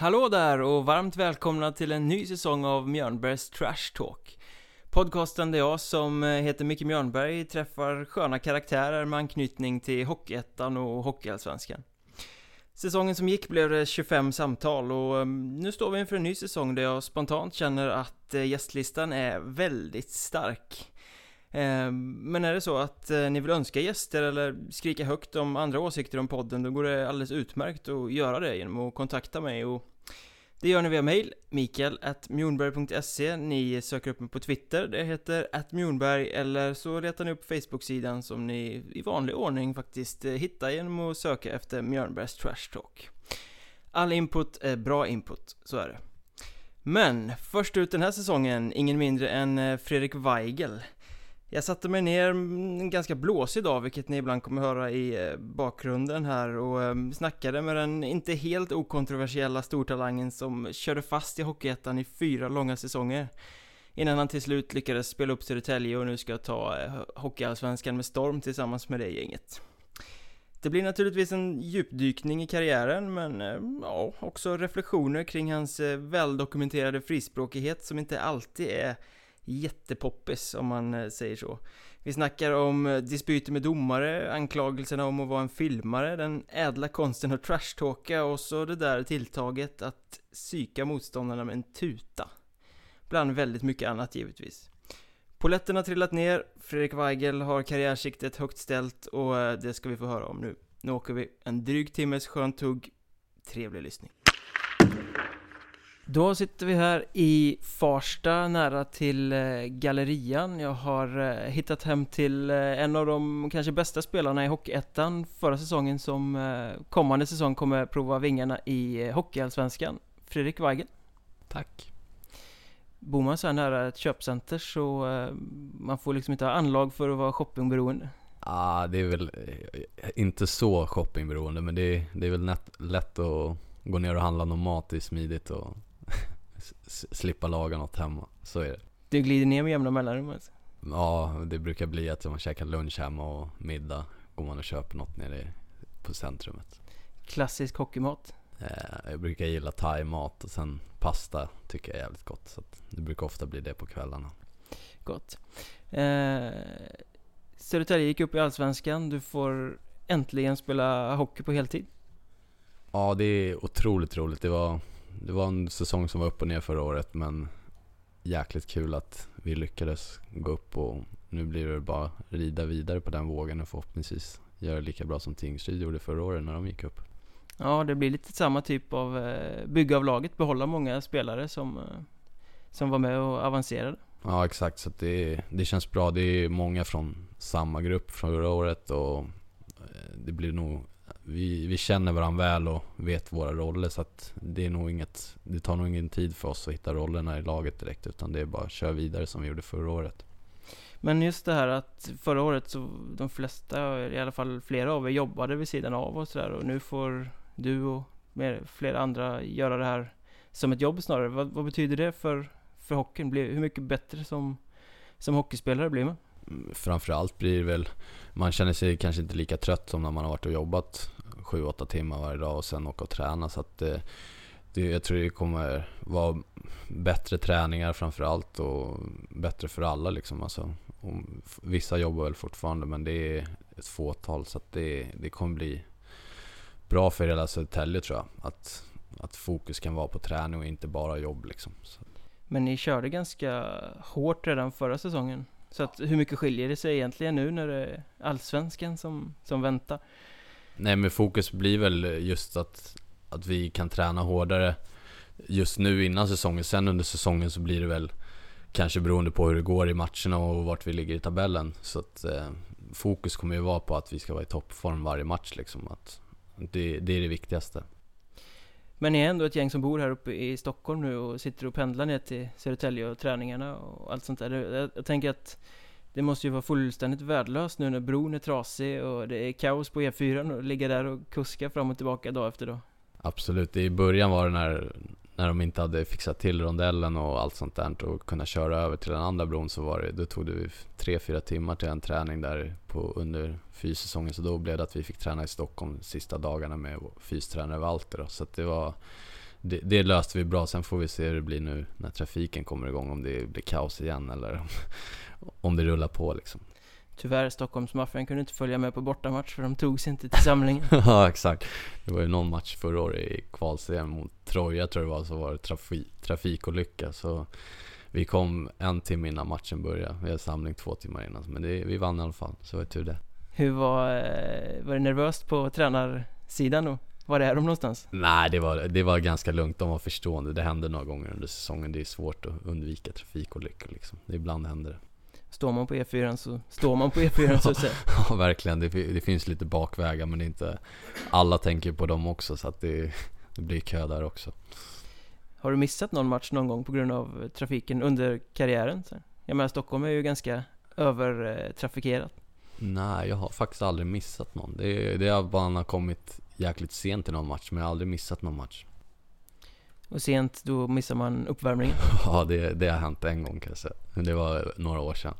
Hallå där och varmt välkomna till en ny säsong av Mjörnbergs Trash Talk. Podcasten där jag som eh, heter Micke Mjörnberg träffar sköna karaktärer med anknytning till Hockeyettan och Hockeyallsvenskan. Säsongen som gick blev det 25 samtal och eh, nu står vi inför en ny säsong där jag spontant känner att eh, gästlistan är väldigt stark. Ehm, men är det så att eh, ni vill önska gäster eller skrika högt om andra åsikter om podden då går det alldeles utmärkt att göra det genom att kontakta mig och det gör ni via mail, mikael.mjornberg.se Ni söker upp mig på Twitter, det heter atmjornberg, eller så letar ni upp Facebook-sidan som ni i vanlig ordning faktiskt eh, hittar genom att söka efter Mjörnbergs Trash Talk. All input är bra input, så är det. Men, först ut den här säsongen, ingen mindre än eh, Fredrik Weigel. Jag satte mig ner en ganska blåsig dag, vilket ni ibland kommer höra i eh, bakgrunden här och ehm, snackade med den inte helt okontroversiella stortalangen som körde fast i Hockeyettan i fyra långa säsonger. Innan han till slut lyckades spela upp Södertälje och nu ska ta eh, Hockeyallsvenskan med storm tillsammans med det gänget. Det blir naturligtvis en djupdykning i karriären, men ehm, ja, också reflektioner kring hans eh, väldokumenterade frispråkighet som inte alltid är jättepoppis om man eh, säger så. Vi snackar om eh, dispyter med domare, anklagelserna om att vara en filmare, den ädla konsten att trashtalka och så det där tilltaget att psyka motståndarna med en tuta. Bland väldigt mycket annat givetvis. Poletten har trillat ner, Fredrik Weigel har karriärsiktet högt ställt och eh, det ska vi få höra om nu. Nu åker vi en dryg timmes skönt tugg. Trevlig lyssning. Då sitter vi här i Farsta nära till eh, Gallerian. Jag har eh, hittat hem till eh, en av de kanske bästa spelarna i Hockeyettan förra säsongen som kommande säsong kommer prova vingarna i Hockeyallsvenskan. Fredrik Weigel. Tack. Bor man så här nära ett köpcenter så man får liksom inte ha anlag för att vara shoppingberoende. Ja, ah, det är väl inte så shoppingberoende men det är, det är väl lätt, lätt att gå ner och handla någon mat, det är smidigt och slippa laga något hemma. Så är det. Du glider ner med jämna mellanrum alltså? Ja, det brukar bli att man käkar lunch hemma och middag går man och köper något nere på centrumet. Klassisk hockeymat? Eh, jag brukar gilla thai-mat och sen pasta tycker jag är jävligt gott. Så det brukar ofta bli det på kvällarna. Gott. Eh, Södertälje gick upp i Allsvenskan. Du får äntligen spela hockey på heltid. Ja, det är otroligt roligt. Det var det var en säsong som var upp och ner förra året men jäkligt kul att vi lyckades gå upp och nu blir det bara rida vidare på den vågen och förhoppningsvis göra lika bra som Tingsryd gjorde förra året när de gick upp. Ja, det blir lite samma typ av eh, bygga av laget, behålla många spelare som, eh, som var med och avancerade. Ja, exakt. Så det, det känns bra. Det är många från samma grupp förra året och eh, det blir nog vi, vi känner varandra väl och vet våra roller så att det är nog inget, det tar nog ingen tid för oss att hitta rollerna i laget direkt utan det är bara att köra vidare som vi gjorde förra året. Men just det här att förra året så de flesta, i alla fall flera av er jobbade vid sidan av och sådär och nu får du och flera andra göra det här som ett jobb snarare. Vad, vad betyder det för, för hockeyn? Hur mycket bättre som, som hockeyspelare blir man? Framförallt blir det väl, man känner sig kanske inte lika trött som när man har varit och jobbat 7-8 timmar varje dag och sen åka och träna. Så att det, det, jag tror det kommer vara bättre träningar framförallt och bättre för alla liksom. Alltså, vissa jobbar väl fortfarande men det är ett fåtal så att det, det kommer bli bra för hela Södertälje tror jag. Att, att fokus kan vara på träning och inte bara jobb liksom. Så. Men ni körde ganska hårt redan förra säsongen. Så att hur mycket skiljer det sig egentligen nu när det är Allsvenskan som, som väntar? Nej men fokus blir väl just att, att vi kan träna hårdare just nu innan säsongen. Sen under säsongen så blir det väl kanske beroende på hur det går i matcherna och vart vi ligger i tabellen. Så att eh, fokus kommer ju vara på att vi ska vara i toppform varje match liksom. Att det, det är det viktigaste. Men ni är ändå ett gäng som bor här uppe i Stockholm nu och sitter och pendlar ner till Södertälje och träningarna och allt sånt där. Jag, jag tänker att det måste ju vara fullständigt värdelöst nu när bron är trasig och det är kaos på E4 och ligga där och kuska fram och tillbaka dag efter dag. Absolut, i början var det när, när de inte hade fixat till rondellen och allt sånt där och kunna köra över till den andra bron så var det, då tog det 3-4 timmar till en träning där på, under fyssäsongen. Så då blev det att vi fick träna i Stockholm sista dagarna med fystränare Walter. Så att det var det, det löste vi bra. Sen får vi se hur det blir nu när trafiken kommer igång. Om det blir kaos igen eller om det rullar på liksom. Tyvärr, Stockholmsmaffian kunde inte följa med på bortamatch för de tog sig inte till samlingen. ja, exakt. Det var ju någon match förra året i kvalserien mot Troja tror jag det var, så var det trafik, trafikolycka. Så vi kom en timme innan matchen började. Vi hade samling två timmar innan. Men det, vi vann i alla fall, så var det tur det. Hur var, eh, var det nervöst på tränarsidan då? Var är de någonstans? Nej, det var, det var ganska lugnt. De var förstående. Det hände några gånger under säsongen. Det är svårt att undvika trafikolyckor liksom. Ibland händer det. Står man på E4 så står man på E4 så att säga. ja, verkligen. Det, det, finns lite bakvägar men inte alla tänker på dem också så att det, det blir kö där också. Har du missat någon match någon gång på grund av trafiken under karriären? Jag menar Stockholm är ju ganska övertrafikerat. Nej, jag har faktiskt aldrig missat någon. Det, det har bara kommit jäkligt sent till någon match, men jag har aldrig missat någon match. Och sent, då missar man uppvärmningen? ja, det, det har hänt en gång kan jag säga. Det var några år sedan.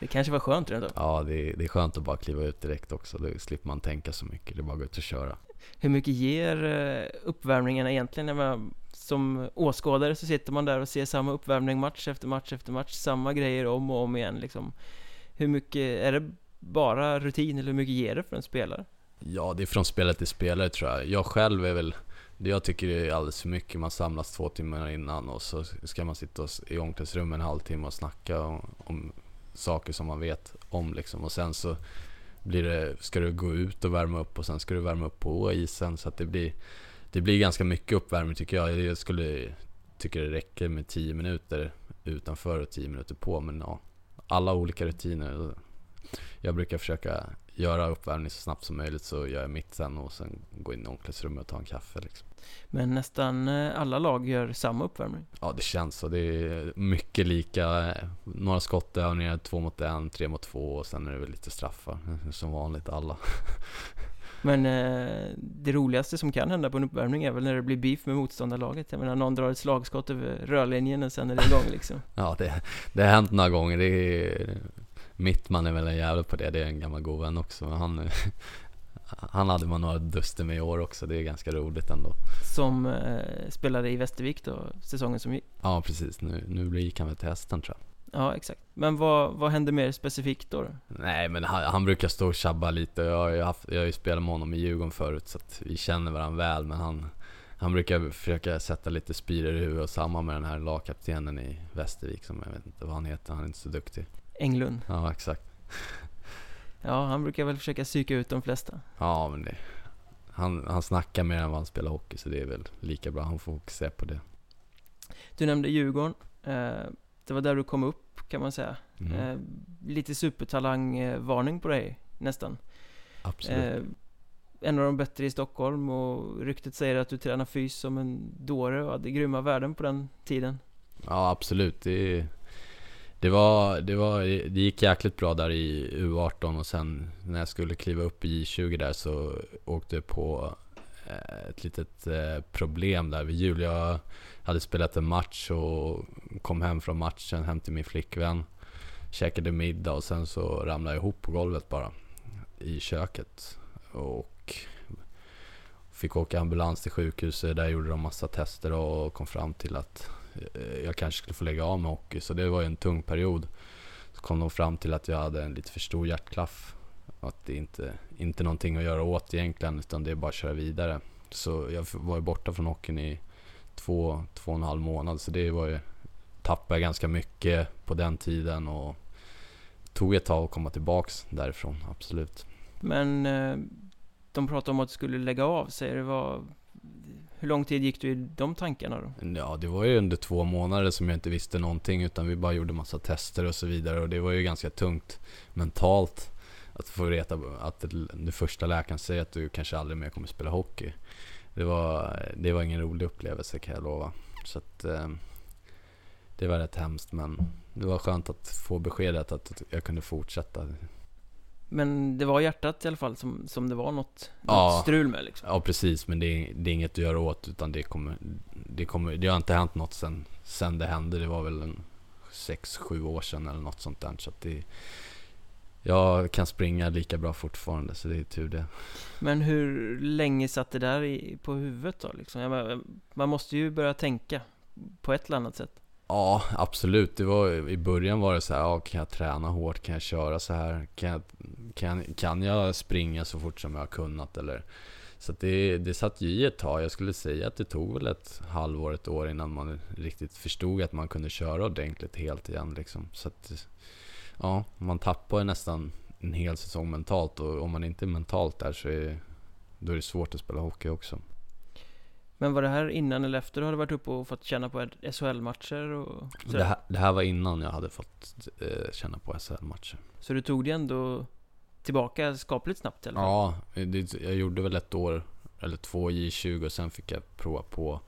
Det kanske var skönt rent Ja, det, det är skönt att bara kliva ut direkt också. Då slipper man tänka så mycket. Det är bara att gå ut och köra. Hur mycket ger eh, uppvärmningarna egentligen? Jag menar, som åskådare så sitter man där och ser samma uppvärmning match efter match efter match. Samma grejer om och om igen liksom. Hur mycket, är det bara rutin eller hur mycket ger det för en spelare? Ja, det är från spelare till spelare tror jag. Jag själv är väl det jag tycker det är alldeles för mycket. Man samlas två timmar innan och så ska man sitta i omklädningsrummet en halvtimme och snacka om, om, saker som man vet om liksom. Och sen så blir det, ska du gå ut och värma upp och sen ska du värma upp på isen. Så att det blir, det blir ganska mycket uppvärmning tycker jag. Jag skulle tycker det räcker med 10 minuter utanför och 10 minuter på. Men ja, alla olika rutiner. Jag brukar försöka göra uppvärmning så snabbt som möjligt så gör jag mitt sen och sen gå in i omklädningsrummet och ta en kaffe liksom. Men nästan eh, alla lag gör samma uppvärmning? Ja det känns så. Det är mycket lika. Några skottövningar, två mot en, tre mot två och sen är det väl lite straffar. Som vanligt alla. Men eh, det roligaste som kan hända på en uppvärmning är väl när det blir beef med motståndarlaget. Jag menar någon drar ett slagskott över rörlinjen och sen är det igång liksom. ja det, det har hänt några gånger. Det är, Mittman är väl en jävel på det, det är en gammal god vän också. Han, han hade man några duster med i år också, det är ganska roligt ändå. Som eh, spelade i Västervik då, säsongen som gick? Ja precis, nu, nu gick han väl till hästen tror jag. Ja exakt. Men vad, vad hände mer specifikt då? då? Nej men han, han, brukar stå och tjabba lite. Jag har, ju haft, jag har ju spelat med honom i Djurgården förut så att vi känner varandra väl. Men han, han brukar försöka sätta lite spiror i huvudet och samma med den här lagkaptenen i Västervik som jag vet inte vad han heter, han är inte så duktig. Englund. Ja, exakt. Ja, han brukar väl försöka psyka ut de flesta. Ja, men det, han, han snackar mer än vad han spelar hockey, så det är väl lika bra. Han får fokusera på det. Du nämnde Djurgården. Eh, det var där du kom upp, kan man säga. Mm. Eh, lite supertalangvarning på dig, nästan. Absolut. Eh, en av de bättre i Stockholm och ryktet säger att du tränar fys som en dåre och hade grymma värden på den tiden. Ja, absolut. Det är det var, det var, det gick jäkligt bra där i U18 och sen när jag skulle kliva upp i J20 där så åkte jag på eh, ett litet eh, problem där vid jul. Jag hade spelat en match och kom hem från matchen hem till min flickvän. Käkade middag och sen så ramlade jag ihop på golvet bara i köket. Och fick åka ambulans till sjukhuset. Där gjorde de massa tester och kom fram till att Eh, jag kanske skulle få lägga av med hockey. Så det var ju en tung period. Så kom de fram till att jag hade en lite för stor hjärtklaff. Att det inte, inte är någonting att göra åt egentligen, utan det är bara att köra vidare. Så jag var ju borta från hockeyn i två, två och en halv månad. Så det var ju, tappade jag ganska mycket på den tiden och tog ett tag att komma tillbaks därifrån, absolut. Men eh, de pratade om att du skulle lägga av sig. Det var hur lång tid gick du i de tankarna då? Ja, det var ju under två månader som jag inte visste någonting utan vi bara gjorde massa tester och så vidare och det var ju ganska tungt mentalt att få veta att den första läkaren säger att du kanske aldrig mer kommer spela hockey. Det var, det var ingen rolig upplevelse kan jag lova. Så att, eh, det var rätt hemskt men det var skönt att få beskedet att jag kunde fortsätta. Men det var hjärtat i alla fall som, som det var något, ja, något strul med liksom. Ja precis, men det är, det är inget att göra åt utan det kommer, det kommer, det har inte hänt något sen, sen det hände. Det var väl en 6-7 år sedan eller något sånt där. Så att det, jag kan springa lika bra fortfarande så det är tur det. Men hur länge satt det där i, på huvudet då liksom? Menar, man måste ju börja tänka på ett eller annat sätt. Ja, absolut. Det var, I början var det så här, ja, kan jag träna hårt? Kan jag köra så här? Kan jag, kan, kan jag springa så fort som jag har kunnat? Eller? Så det, det satt ju i ett tag. Jag skulle säga att det tog väl ett halvår, ett år innan man riktigt förstod att man kunde köra ordentligt helt igen. Liksom. Så att, ja, man tappar ju nästan en hel säsong mentalt och om man inte är mentalt där så är, då är det svårt att spela hockey också. Men var det här innan eller efter du hade varit uppe och fått känna på SHL-matcher och det här, det här, var innan jag hade fått eh, känna på SHL-matcher. Så du tog det ändå tillbaka skapligt snabbt eller? Ja, det, jag gjorde väl ett år eller två J20 och sen fick jag prova på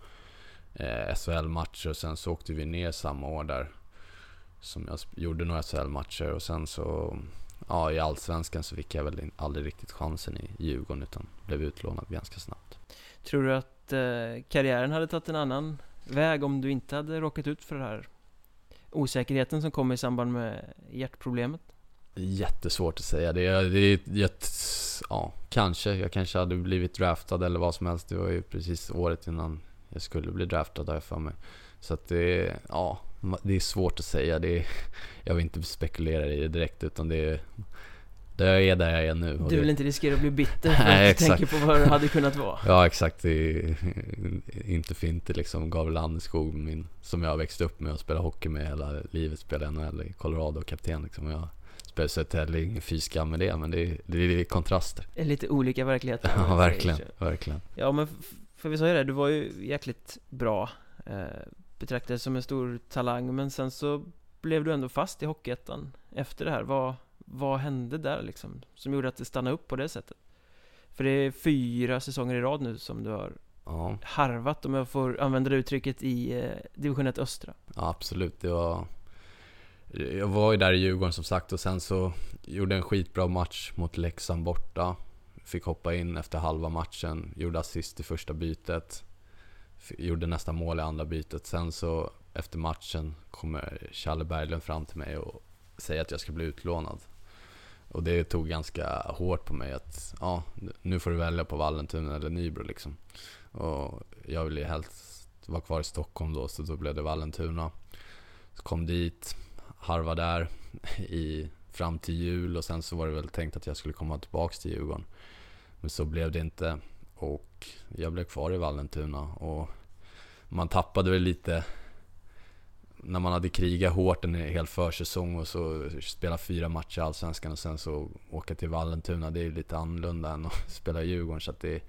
eh, SHL-matcher och sen så åkte vi ner samma år där. Som jag gjorde några SHL-matcher och sen så Ja, i Allsvenskan så fick jag väl aldrig riktigt chansen i Djurgården utan blev utlånad ganska snabbt. Tror du att eh, karriären hade tagit en annan väg om du inte hade råkat ut för den här osäkerheten som kom i samband med hjärtproblemet? Jättesvårt att säga. Det är, det är, jätt, ja, kanske. Jag kanske hade blivit draftad eller vad som helst. Det var ju precis året innan jag skulle bli draftad har jag för mig. Så att det, ja, det är svårt att säga. Det är, jag vill inte spekulera i det direkt utan det är jag är där jag är nu. Du vill inte riskera att bli bitter för Nej, att du tänker på vad det hade kunnat vara? Ja exakt, det är inte för inte liksom Gabriel Landeskog, min, som jag har växt upp med och spelat hockey med hela livet, spelar NHL i Colorado, kapten liksom. Jag spelar Södertälje, ingen fy skam med det, men det är, det är kontraster. Lite olika verkligheter. ja verkligen, verkligen. Ja men för vi sa ju det, du var ju jäkligt bra. Eh, betraktades som en stor talang, men sen så blev du ändå fast i Hockeyettan efter det här. Vad, vad hände där liksom? Som gjorde att det stannade upp på det sättet? För det är fyra säsonger i rad nu som du har ja. harvat, om jag får använda det uttrycket, i eh, division 1 Östra. Ja, absolut. Det var... Jag var ju där i Djurgården som sagt och sen så gjorde en skitbra match mot Leksand borta. Fick hoppa in efter halva matchen, gjorde assist i första bytet. Gjorde nästa mål i andra bytet. Sen så efter matchen kommer Challe Berglund fram till mig och säger att jag ska bli utlånad. Och det tog ganska hårt på mig att, ja, nu får du välja på Vallentuna eller Nybro liksom. Och jag ville ju helst vara kvar i Stockholm då, så då blev det Vallentuna. Så kom dit, harva där i, fram till jul och sen så var det väl tänkt att jag skulle komma tillbaks till Djurgården. Men så blev det inte och jag blev kvar i Vallentuna och man tappade väl lite när man hade krigat hårt en hel försäsong och så spela fyra matcher i Allsvenskan och sen så åka till Vallentuna. Det är lite annorlunda än att spela i Djurgården. Så att det,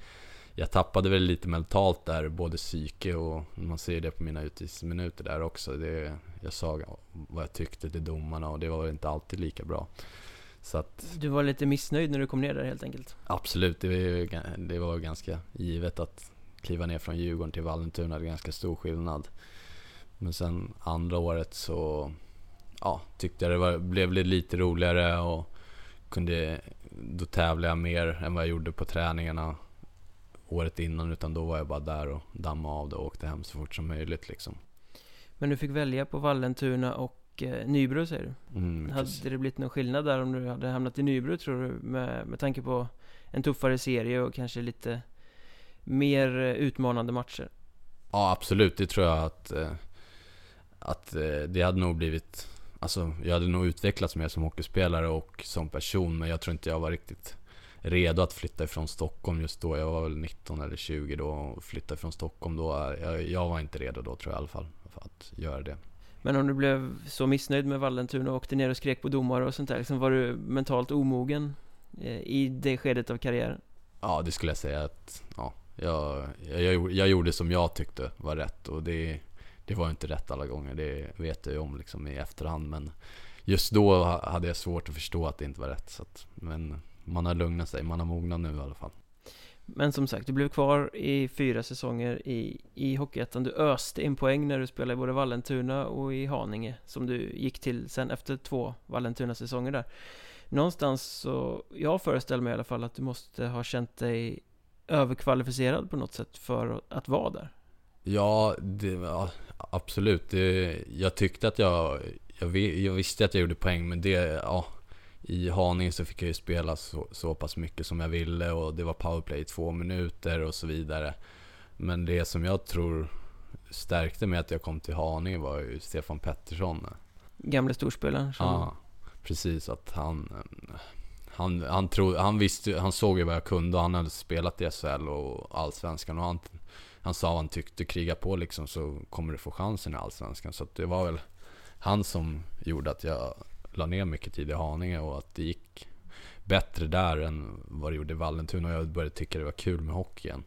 jag tappade väl lite mentalt där, både psyke och man ser det på mina utvisningsminuter där också. Det, jag sa vad jag tyckte till domarna och det var inte alltid lika bra. Att, du var lite missnöjd när du kom ner där helt enkelt? Absolut, det var, det var ganska givet att kliva ner från Djurgården till Vallentuna. Det är ganska stor skillnad. Men sen andra året så ja, tyckte jag det var, blev lite roligare och kunde, då tävla jag mer än vad jag gjorde på träningarna året innan. Utan då var jag bara där och dammade av det och åkte hem så fort som möjligt liksom. Men du fick välja på Vallentuna och eh, Nybro säger du? Mm, hade det blivit någon skillnad där om du hade hamnat i Nybro tror du? Med, med tanke på en tuffare serie och kanske lite mer eh, utmanande matcher? Ja absolut, det tror jag att eh, att eh, det hade nog blivit Alltså jag hade nog utvecklats mer som hockeyspelare och som person men jag tror inte jag var riktigt redo att flytta ifrån Stockholm just då. Jag var väl 19 eller 20 då och flytta ifrån Stockholm då. Jag, jag var inte redo då tror jag i alla fall för att göra det. Men om du blev så missnöjd med Vallentuna och åkte ner och skrek på domare och sånt där, liksom var du mentalt omogen eh, i det skedet av karriären? Ja, det skulle jag säga att, ja, jag, jag, jag gjorde som jag tyckte var rätt och det det var inte rätt alla gånger, det vet jag ju om liksom i efterhand. Men just då hade jag svårt att förstå att det inte var rätt. Så att, men man har lugnat sig, man har mognat nu i alla fall. Men som sagt, du blev kvar i fyra säsonger i, i Hockeyettan. Du öste in poäng när du spelade i både Vallentuna och i Haninge, som du gick till sen efter två Vallentuna-säsonger där. Någonstans så, jag föreställer mig i alla fall att du måste ha känt dig överkvalificerad på något sätt för att vara där. Ja, det, ja absolut. Det, jag tyckte att jag, jag, jag, visste att jag gjorde poäng, men det, ja. i Haninge så fick jag ju spela så, så pass mycket som jag ville och det var powerplay i två minuter och så vidare. Men det som jag tror stärkte mig att jag kom till Haninge var ju Stefan Pettersson. Gamle storspelaren som... Ja, precis. Att han, han, han, tro, han, visste, han såg ju vad jag kunde och han hade spelat i SHL och Allsvenskan. Och han, han sa vad han tyckte, kriga på liksom så kommer du få chansen i Allsvenskan. Så det var väl han som gjorde att jag la ner mycket tid i Haninge och att det gick bättre där än vad det gjorde i Vallentuna. Och jag började tycka det var kul med hockey igen.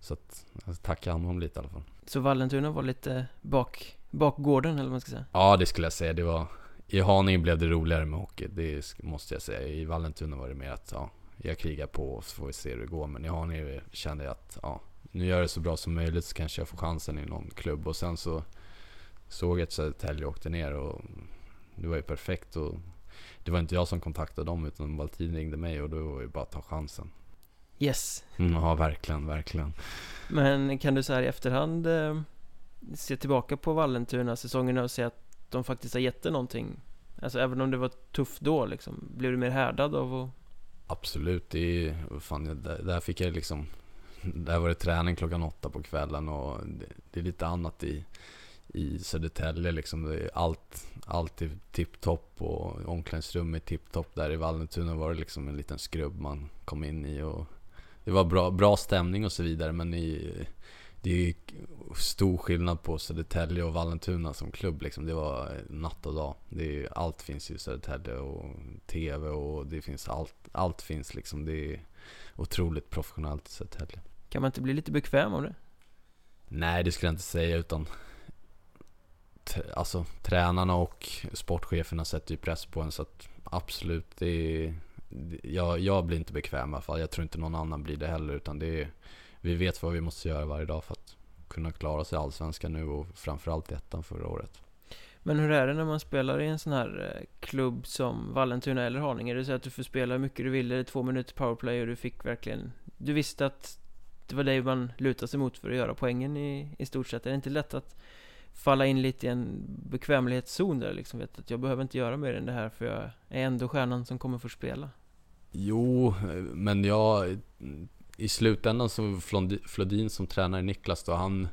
Så att jag tackar honom lite i alla fall. Så Vallentuna var lite bak, bakgården eller vad man ska säga? Ja, det skulle jag säga. Det var, I Haninge blev det roligare med hockey, det måste jag säga. I Vallentuna var det mer att ja, jag krigar på och så får vi se hur det går. Men i Haninge kände jag att ja, nu gör jag det så bra som möjligt så kanske jag får chansen i någon klubb. Och sen så såg jag att Södertälje åkte ner och det var ju perfekt. Och det var inte jag som kontaktade dem utan Valtin ringde mig och då var det bara att ta chansen. Yes. Mm, ja, verkligen, verkligen. Men kan du så här i efterhand eh, se tillbaka på Vallentuna-säsongerna och se att de faktiskt har gett dig någonting? Alltså även om det var tufft då liksom, blev du mer härdad av att... Absolut, det är fan, där, där fick jag liksom där var det träning klockan åtta på kvällen och det, det är lite annat i i Södertälje liksom. Det är allt, allt är tipptopp och omklädningsrummet är tipptopp. Där i Vallentuna var det liksom en liten skrubb man kom in i och det var bra, bra stämning och så vidare men i, det är stor skillnad på Södertälje och Vallentuna som klubb liksom. Det var natt och dag. Det är, allt finns i Södertälje och TV och det finns allt. Allt finns liksom. Det är otroligt professionellt i Södertälje. Kan man inte bli lite bekväm av det? Nej, det skulle jag inte säga utan alltså tränarna och sportcheferna sätter ju press på en så att absolut, det är, jag, jag blir inte bekväm i alla fall. Jag tror inte någon annan blir det heller utan det är, vi vet vad vi måste göra varje dag för att kunna klara sig i Allsvenskan nu och framförallt i ettan förra året. Men hur är det när man spelar i en sån här eh, klubb som Vallentuna eller Haninge? Är det så att du får spela hur mycket du ville, två minuter powerplay och du fick verkligen Du visste att det var dig man lutade sig mot för att göra poängen i, i stort sett. Är det inte lätt att falla in lite i en bekvämlighetszon där liksom vet att jag behöver inte göra mer än det här för jag är ändå stjärnan som kommer få spela. Jo, men jag i slutändan så Flodin som tränare Niklas då, han,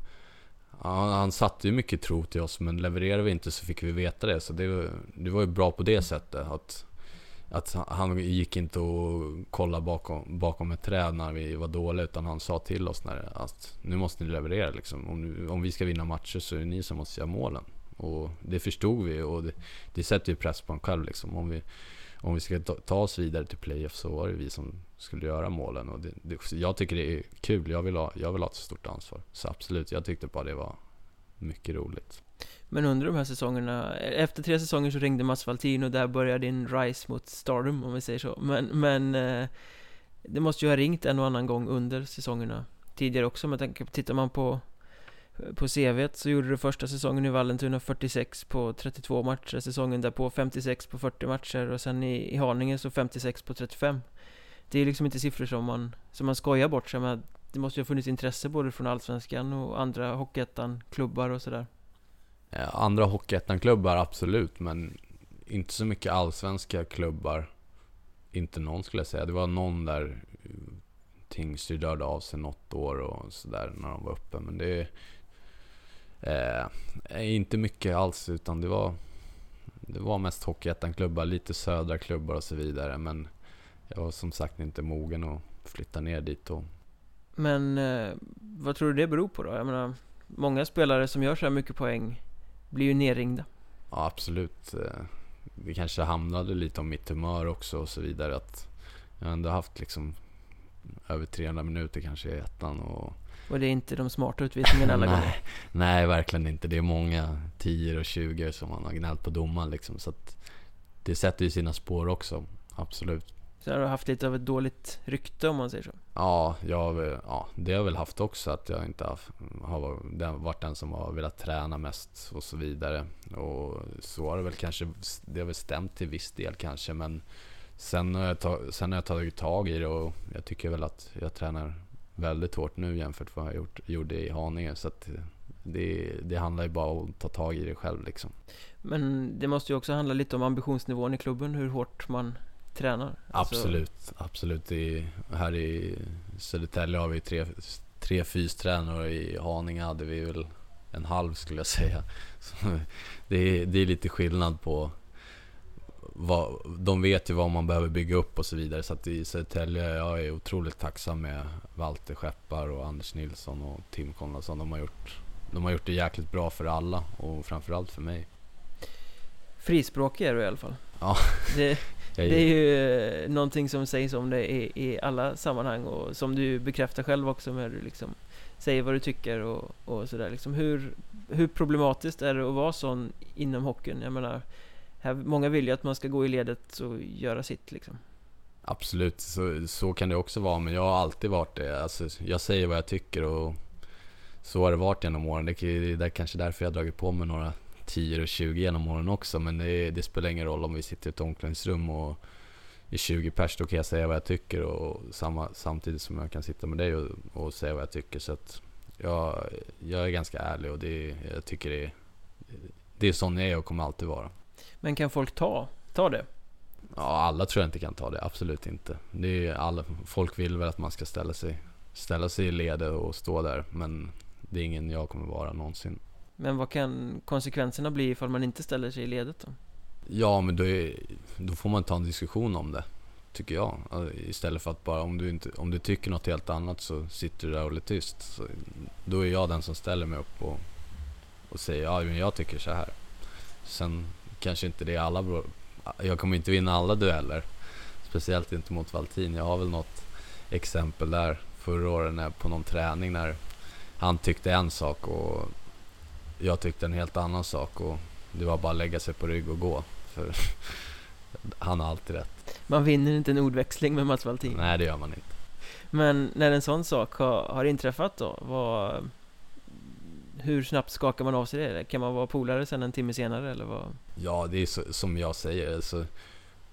han, han satte ju mycket tro till oss men levererade vi inte så fick vi veta det. Så det, det var ju bra på det sättet. Att att han gick inte och kollade bakom, bakom ett träd när vi var dåliga utan han sa till oss när, att nu måste ni leverera liksom. Om, om vi ska vinna matcher så är det ni som måste göra målen. Och det förstod vi och det, det sätter ju press på en själv liksom. Om vi, om vi ska ta, ta oss vidare till playoff så var det vi som skulle göra målen. Och det, det, jag tycker det är kul, jag vill, ha, jag vill ha ett stort ansvar. Så absolut, jag tyckte bara det var mycket roligt. Men under de här säsongerna, efter tre säsonger så ringde Mats Valtin och där började din rise mot Stardom om vi säger så. Men, men eh, Det måste ju ha ringt en och annan gång under säsongerna Tidigare också. Men tänker, på, tittar man på På CVt så gjorde du första säsongen i Vallentuna 46 på 32 matcher. Säsongen därpå 56 på 40 matcher. Och sen i, i Haninge så 56 på 35 Det är liksom inte siffror som man, som man skojar bort. Sig med Det måste ju ha funnits intresse både från Allsvenskan och andra Hockeyettan, klubbar och sådär. Eh, andra Hockeyettan-klubbar, absolut, men inte så mycket allsvenska klubbar. Inte någon skulle jag säga. Det var någon där eh, Tingsryd rörde av sig något år och sådär när de var uppe. Men det eh, är eh, inte mycket alls, utan det var, det var mest Hockeyettan-klubbar, lite södra klubbar och så vidare. Men jag var som sagt inte mogen att flytta ner dit. Och... Men eh, vad tror du det beror på då? Jag menar, många spelare som gör så här mycket poäng blir ju nerringda. Ja, absolut. Eh, det kanske hamnade lite om mitt humör också och så vidare. Att jag ändå haft liksom över 300 minuter kanske i ettan. Och, och det är inte de smarta utvisningarna alla gånger? Nej, verkligen inte. Det är många 10 och 20 som man har gnällt på domaren liksom. Så att det sätter ju sina spår också. Absolut. Så har du haft lite av ett dåligt rykte om man säger så? Ja, jag, ja det har jag väl haft också. Att jag inte har, har varit den som har velat träna mest och så vidare. Och så har det väl kanske, det har väl stämt till viss del kanske. Men sen har jag, tag, sen har jag tagit tag i det och jag tycker väl att jag tränar väldigt hårt nu jämfört med vad jag gjort, gjorde i Haninge. Så att det, det handlar ju bara om att ta tag i det själv liksom. Men det måste ju också handla lite om ambitionsnivån i klubben, hur hårt man tränar. Alltså- absolut, alltså... absolut. I, här i Södertälje har vi tre, tre fystränare i Haninge hade vi väl en halv skulle jag säga. Så det, är, det är lite skillnad på vad, de vet ju vad man behöver bygga upp och så vidare. Så att i Södertälje, jag är otroligt tacksam med Walter Skeppar och Anders Nilsson och Tim Konradsson. De har gjort, de har gjort det jäkligt bra för alla och framförallt för mig. Frispråkig är du i alla fall. Ja. Det, det är ju eh, någonting som sägs om det i, i alla sammanhang och som du bekräftar själv också med du liksom säger vad du tycker och, och sådär liksom. Hur, hur problematiskt är det att vara sån inom hockeyn? Jag menar, här, många vill ju att man ska gå i ledet och göra sitt liksom. Absolut, så, så kan det också vara. Men jag har alltid varit det. Alltså, jag säger vad jag tycker och så har det varit genom åren. Det är kanske därför jag har dragit på mig några 10 och 20 genom åren också. Men det, det, spelar ingen roll om vi sitter i ett omklädningsrum och i 20 pers, då kan jag säga vad jag tycker och samma, samtidigt som jag kan sitta med dig och, och säga vad jag tycker. Så att jag, jag är ganska ärlig och det, jag tycker det, det är sån jag är och kommer alltid vara. Men kan folk ta, ta det? Ja, alla tror jag inte kan ta det. Absolut inte. Det är alla, folk vill väl att man ska ställa sig, ställa sig i ledet och stå där. Men det är ingen jag kommer vara någonsin. Men vad kan konsekvenserna bli ifall man inte ställer sig i ledet då? Ja, men då, är, då får man ta en diskussion om det. Tycker jag. Eh, istället för att bara om du, inte, om du tycker något helt annat så sitter du där och är tyst. Så då är jag den som ställer mig upp och, och säger ja, men jag tycker så här. Sen kanske inte det är alla... Jag kommer inte vinna alla dueller. Speciellt inte mot Valtin. Jag har väl något exempel där förra året när, på någon träning när han tyckte en sak och jag tyckte en helt annan sak. Och det var bara att lägga sig på rygg och gå. För han har alltid rätt. Man vinner inte en ordväxling med Mats Valtin. Nej, det gör man inte. Men när en sån sak har, har inträffat då, vad, hur snabbt skakar man av sig det? Kan man vara polare sen en timme senare eller vad? Ja, det är så, som jag säger. Alltså,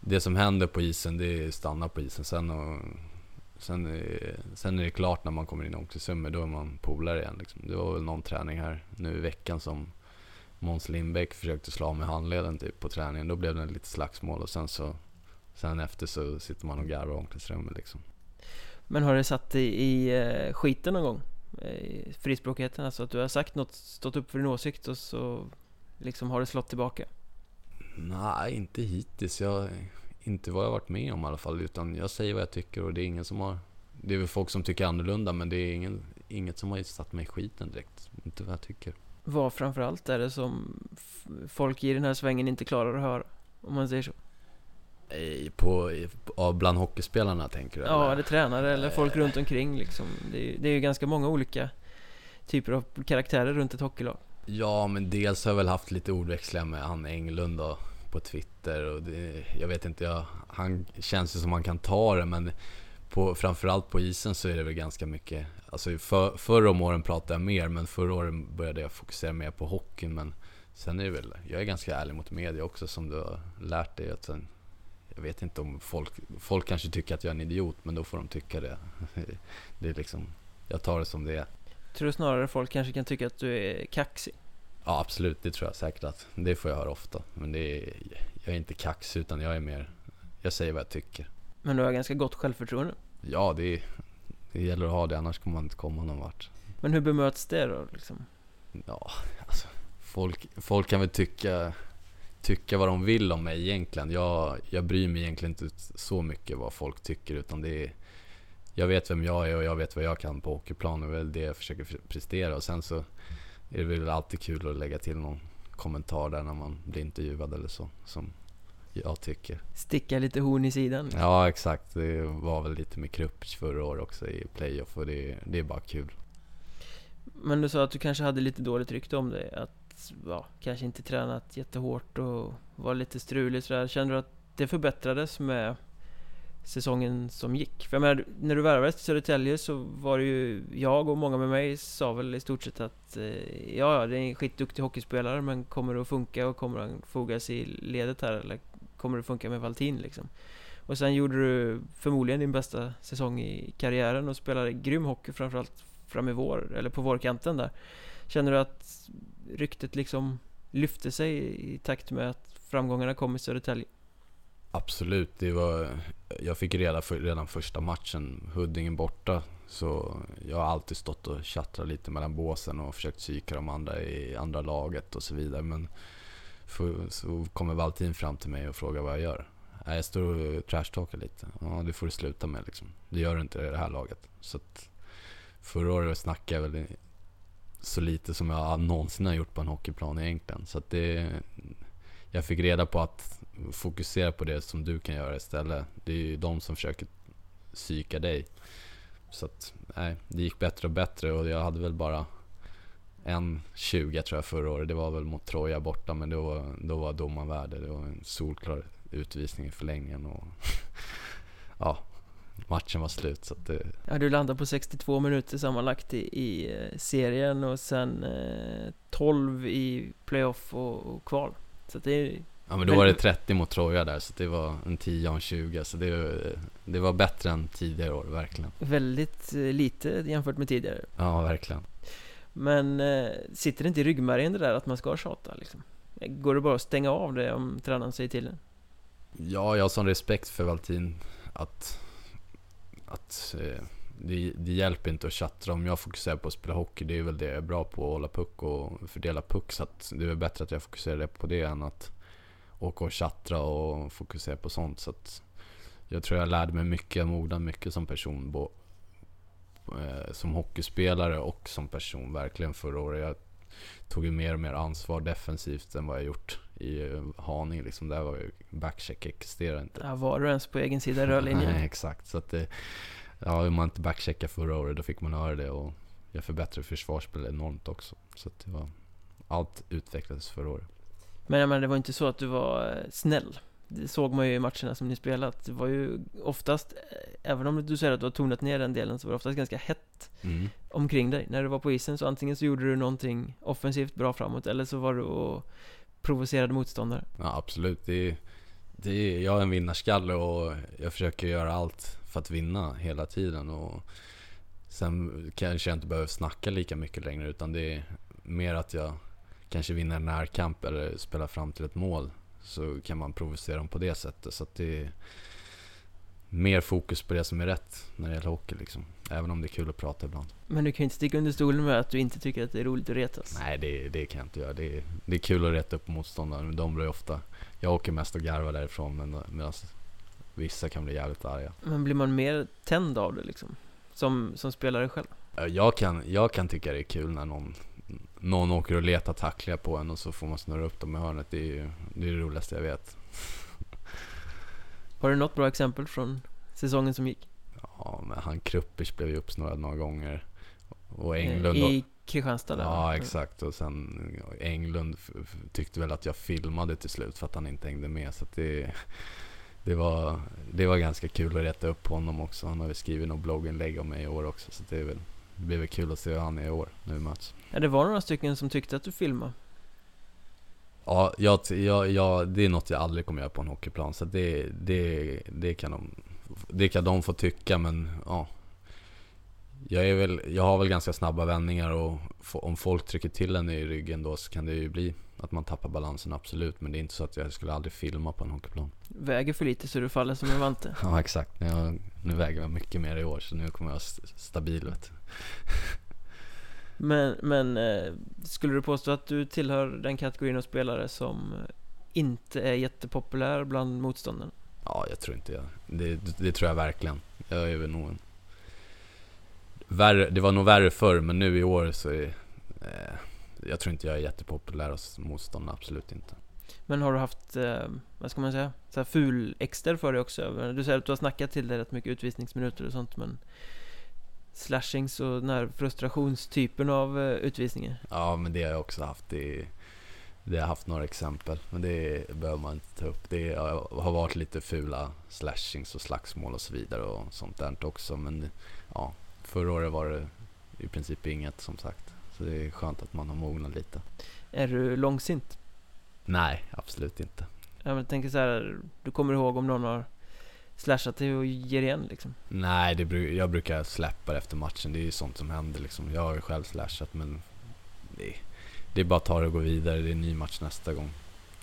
det som händer på isen, det stannar på isen. Sen, och, sen, är, sen är det klart när man kommer in i omklädningsrummet, då är man polare igen. Liksom. Det var väl någon träning här nu i veckan som Måns Lindbäck försökte slå med handleden typ på träningen. Då blev det lite slagsmål och sen så Sen efter så sitter man och garvar i omklädningsrummet liksom. Men har det satt dig i eh, skiten någon gång? I frispråkigheten, alltså att du har sagt något, stått upp för din åsikt och så liksom har det slått tillbaka? Nej, inte hittills. Jag, inte vad jag varit med om i alla fall. Utan jag säger vad jag tycker och det är ingen som har... Det är väl folk som tycker annorlunda men det är ingen, inget som har satt mig i skiten direkt. Inte vad jag tycker. Vad framförallt är det som folk i den här svängen inte klarar att höra? Om man säger så. På, på, bland hockeyspelarna tänker du? Ja, eller tränare eller folk runt omkring liksom. Det är, det är ju ganska många olika typer av karaktärer runt ett hockeylag. Ja, men dels har jag väl haft lite ordväxlingar med han Englund då, på Twitter och det, jag vet inte, jag, han känns ju som han kan ta det men på, framförallt på isen så är det väl ganska mycket, alltså för, förra om åren pratade jag mer men förra åren började jag fokusera mer på hockeyn men sen är det väl, jag är ganska ärlig mot media också som du har lärt dig att sen, jag vet inte om folk, folk kanske tycker att jag är en idiot men då får de tycka det. Det är liksom, jag tar det som det är. Tror du snarare folk kanske kan tycka att du är kaxig? Ja absolut, det tror jag säkert att det får jag höra ofta. Men det är, jag är inte kaxig utan jag är mer, jag säger vad jag tycker. Men du har ganska gott självförtroende? Ja, det, det gäller att ha det annars kommer man inte komma någon vart. Men hur bemöts det då liksom? Ja, alltså folk, folk kan väl tycka, tycka vad de vill om mig egentligen. Jag, jag bryr mig egentligen inte så mycket vad folk tycker utan det är jag vet vem jag är och jag vet vad jag kan på hockeyplan och det är väl det jag försöker prestera. Och sen så är det väl alltid kul att lägga till någon kommentar där när man blir intervjuad eller så. Som jag tycker. Sticka lite horn i sidan? Liksom. Ja, exakt. Det var väl lite med Krupic förra året också i playoff och det, det är bara kul. Men du sa att du kanske hade lite dåligt rykte om dig. Att ja, kanske inte tränat jättehårt och var lite strulig sådär. Kände du att det förbättrades med säsongen som gick. För jag menar, när du värvades till Södertälje så var det ju jag och många med mig sa väl i stort sett att eh, ja, ja, det är en skitduktig hockeyspelare men kommer det att funka och kommer han fogas i ledet här eller kommer det att funka med Valtin liksom? Och sen gjorde du förmodligen din bästa säsong i karriären och spelade grym hockey framförallt fram i vår, eller på vårkanten där. Känner du att ryktet liksom lyfte sig i takt med att framgångarna kom i Södertälje? Absolut, det var, jag fick reda för redan första matchen, Huddinge borta, så jag har alltid stått och tjattrat lite mellan båsen och försökt psyka de andra i andra laget och så vidare. Men för, så kommer Valtin fram till mig och frågar vad jag gör. Jag står och trashtalkar lite. Ja, det får du sluta med liksom. Det gör du inte i det här laget. Så att förra året snackade jag väl så lite som jag någonsin har gjort på en hockeyplan egentligen. Så att det, jag fick reda på att fokusera på det som du kan göra istället. Det är ju de som försöker psyka dig. Så att, nej, det gick bättre och bättre och jag hade väl bara en 20 tror jag förra året. Det var väl mot Troja borta men då, då var domaren värde. Det var en solklar utvisning i förlängningen och ja, matchen var slut så att det... Ja, du landade på 62 minuter sammanlagt i, i eh, serien och sen eh, 12 i playoff och, och kval. Så det är Ja men då var det 30 mot Troja där, så det var en 10 och en 20. Så det, det var bättre än tidigare år, verkligen. Väldigt eh, lite jämfört med tidigare. Ja, verkligen. Men eh, sitter det inte i ryggmärgen det där att man ska tjata liksom? Går det bara att stänga av det om tränaren säger till en? Ja, jag har sån respekt för Valtin att, att eh, det, det, hjälper inte att tjattra. Om jag fokuserar på att spela hockey, det är väl det jag är bra på, att hålla puck och fördela puck. Så att det är väl bättre att jag fokuserar på det än att åka och tjattra och fokusera på sånt. Så jag tror jag lärde mig mycket, jag mognade mycket som person. Bo, eh, som hockeyspelare och som person verkligen förra året. Jag tog ju mer och mer ansvar defensivt än vad jag gjort i eh, Haninge. Liksom. Där var ju backcheck existerade inte. Ja, var du ens på egen sida rörlinjen? Nej, exakt. Så att det, ja, om man inte backcheckade förra året, då fick man höra det. Och jag förbättrade försvarsspelet enormt också. Så att det var, allt utvecklades förra året. Men jag menar, det var inte så att du var eh, snäll. Det såg man ju i matcherna som ni spelat. Det var ju oftast, eh, även om du säger att du har tonat ner den delen, så var det oftast ganska hett mm. omkring dig. När du var på isen så antingen så gjorde du någonting offensivt bra framåt, eller så var du och provocerade motståndare. Ja, absolut. Det är, det är, jag är en vinnarskalle och jag försöker göra allt för att vinna hela tiden. Och sen kanske jag inte behöver snacka lika mycket längre, utan det är mer att jag kanske vinner en närkamp eller spelar fram till ett mål så kan man provocera dem på det sättet. Så att det är mer fokus på det som är rätt när det gäller hockey liksom. Även om det är kul att prata ibland. Men du kan ju inte sticka under stolen med att du inte tycker att det är roligt att retas. Nej, det, det kan jag inte göra. Det är, det är kul att reta upp motståndare, men de blir ofta... Jag åker mest och garvar därifrån, men medan vissa kan bli jävligt arga. Men blir man mer tänd av det liksom? Som, som spelare själv? Jag kan, jag kan tycka det är kul när någon någon åker och letar tacklingar på en och så får man snurra upp dem i hörnet. Det är ju det, är det roligaste jag vet. Har du något bra exempel från säsongen som gick? Ja, men han Kruppers blev ju uppsnurrad några gånger. Och eh, Englund... I Kristianstad? Ja, exakt. Och sen Englund tyckte väl att jag filmade till slut för att han inte hängde med. Så det, det, var, det var ganska kul att rätta upp honom också. Han har ju skrivit något blogginlägg om mig i år också. Så det är väl det blir väl kul att se hur han är i år, när vi möts. Ja, det var några stycken som tyckte att du filmade. Ja, jag, jag, jag, det är något jag aldrig kommer göra på en hockeyplan. Så det, det, det, kan de, det kan de få tycka, men ja. Jag, är väl, jag har väl ganska snabba vändningar och om folk trycker till en i ryggen då så kan det ju bli att man tappar balansen, absolut. Men det är inte så att jag skulle aldrig filma på en hockeyplan. Väger för lite så du faller som en vante. ja, exakt. Jag, nu väger jag mycket mer i år, så nu kommer jag stabil vet Men, men eh, skulle du påstå att du tillhör den kategorin av spelare som inte är jättepopulär bland motståndarna? Ja, jag tror inte jag. Det, det, det tror jag verkligen. Jag är väl nog en... Värre, det var nog värre förr, men nu i år så är... Eh, jag tror inte jag är jättepopulär hos motståndarna, absolut inte. Men har du haft, eh, vad ska man säga, så här ful exter för dig också? Du säger att du har snackat till dig rätt mycket utvisningsminuter och sånt, men slashings och den här frustrationstypen av uh, utvisningar? Ja, men det har jag också haft. Det, det har jag haft några exempel, men det behöver man inte ta upp. Det har varit lite fula slashings och slagsmål och så vidare och sånt där också. Men ja, förra året var det i princip inget som sagt. Så det är skönt att man har mognat lite. Är du långsint? Nej, absolut inte. Jag tänker så här, du kommer ihåg om någon har slashat dig och ger igen liksom? Nej, det, jag brukar släppa det efter matchen. Det är ju sånt som händer liksom. Jag har ju själv slashat men det, det är bara att ta det och gå vidare. Det är en ny match nästa gång.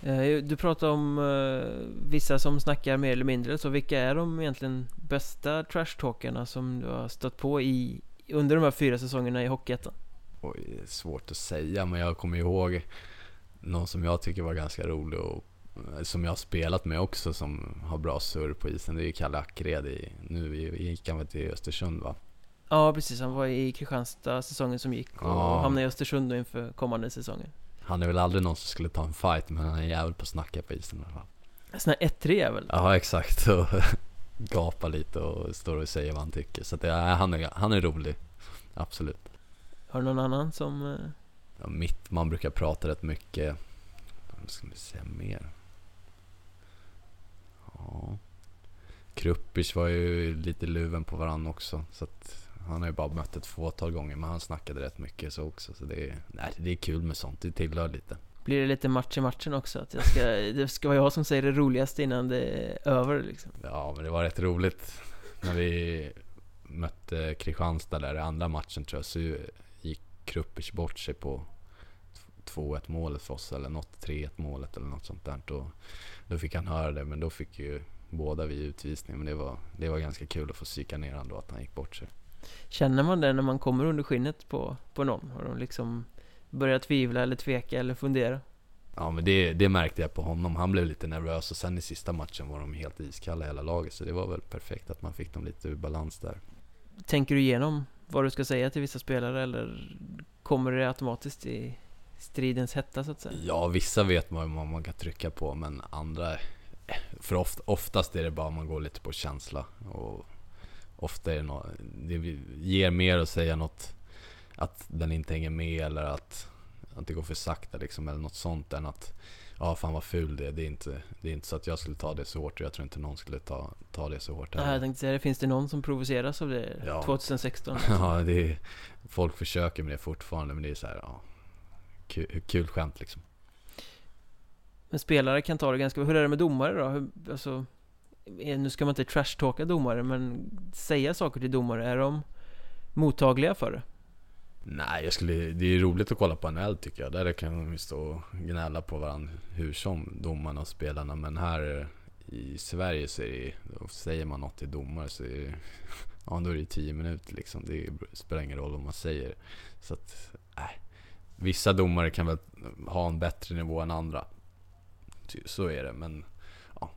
Eh, Du pratar om eh, vissa som snackar mer eller mindre så vilka är de egentligen bästa trashtalkarna som du har stött på i under de här fyra säsongerna i Hockeyettan? Oj, det är svårt att säga men jag kommer ihåg någon som jag tycker var ganska rolig och eh, som jag har spelat med också som har bra surr på isen. Det är ju Kalle Ackred i, nu gick han väl till Östersund va? Ja precis, han var i Kristianstad säsongen som gick och Ja. hamnade i Östersund då inför kommande säsongen. Han är väl aldrig någon som skulle ta en fight men han är en jävel på att snacka på isen i alla fall. Sån här 1-3 är väl? Ja exakt och gapa lite och står och säger vad han tycker. Så att det, han, är, han är rolig. Absolut. Har du någon annan som... eh, Ja, mitt, man brukar prata rätt mycket. Vad ska vi säga mer? Ja. Kruppic var ju lite luven på varandra också. Så att han har ju bara mött ett fåtal gånger men han snackade rätt mycket så också. Så det är, nej, det är kul med sånt, det tillhör lite. Blir det lite match i matchen också? Att jag ska, det ska vara jag som säger det roligaste innan det är över liksom. Ja men det var rätt roligt. När vi mötte Kristianstad där i andra matchen tror jag så Kruppic bort sig på 2-1 målet för oss eller något 3-1 målet eller något sånt där. Då, då fick han höra det men då fick ju båda vi utvisning. Men det var, det var ganska kul att få psyka ner honom då att han gick bort sig. Känner man det när man kommer under skinnet på, på någon? Har de liksom börjat tvivla eller tveka eller fundera? Ja men det, det märkte jag på honom. Han blev lite nervös och sen i sista matchen var de helt iskalla hela laget. Så det var väl perfekt att man fick dem lite ur balans där. Tänker du igenom vad du ska säga till vissa spelare eller kommer det automatiskt i stridens hetta så att säga? Ja, vissa vet man vad man kan trycka på men andra... För oft, oftast är det bara man går lite på känsla. Och ofta är det något, det ger mer att säga något att den inte hänger med eller att, att det går för sakta liksom eller något sånt än att Ja fan vad ful det är. Det är inte, det är inte så att jag skulle ta det så hårt och jag tror inte någon skulle ta, ta det så hårt Nej, jag tänkte säga det, finns det någon som provoceras av det Ja. 2016? Ja, det är, folk försöker med det fortfarande men det är så här, ja, kul, kul skämt liksom. Men spelare kan ta det ganska... Hur är det med domare då? Hur, alltså, eh, nu ska man inte trashtalka domare, men säga saker till domare, är de mottagliga för det? Nej, jag skulle, det är ju roligt att kolla på NHL tycker jag. Där kan de ju stå och gnälla på varandra hur som, domarna och spelarna. Men här i Sverige så är det, säger man något till domare så är det, ja, då är det 10 minuter liksom. Det spelar ingen roll vad man säger. Så att, nej. Vissa domare kan väl ha en bättre nivå än andra. Så är det, men ja.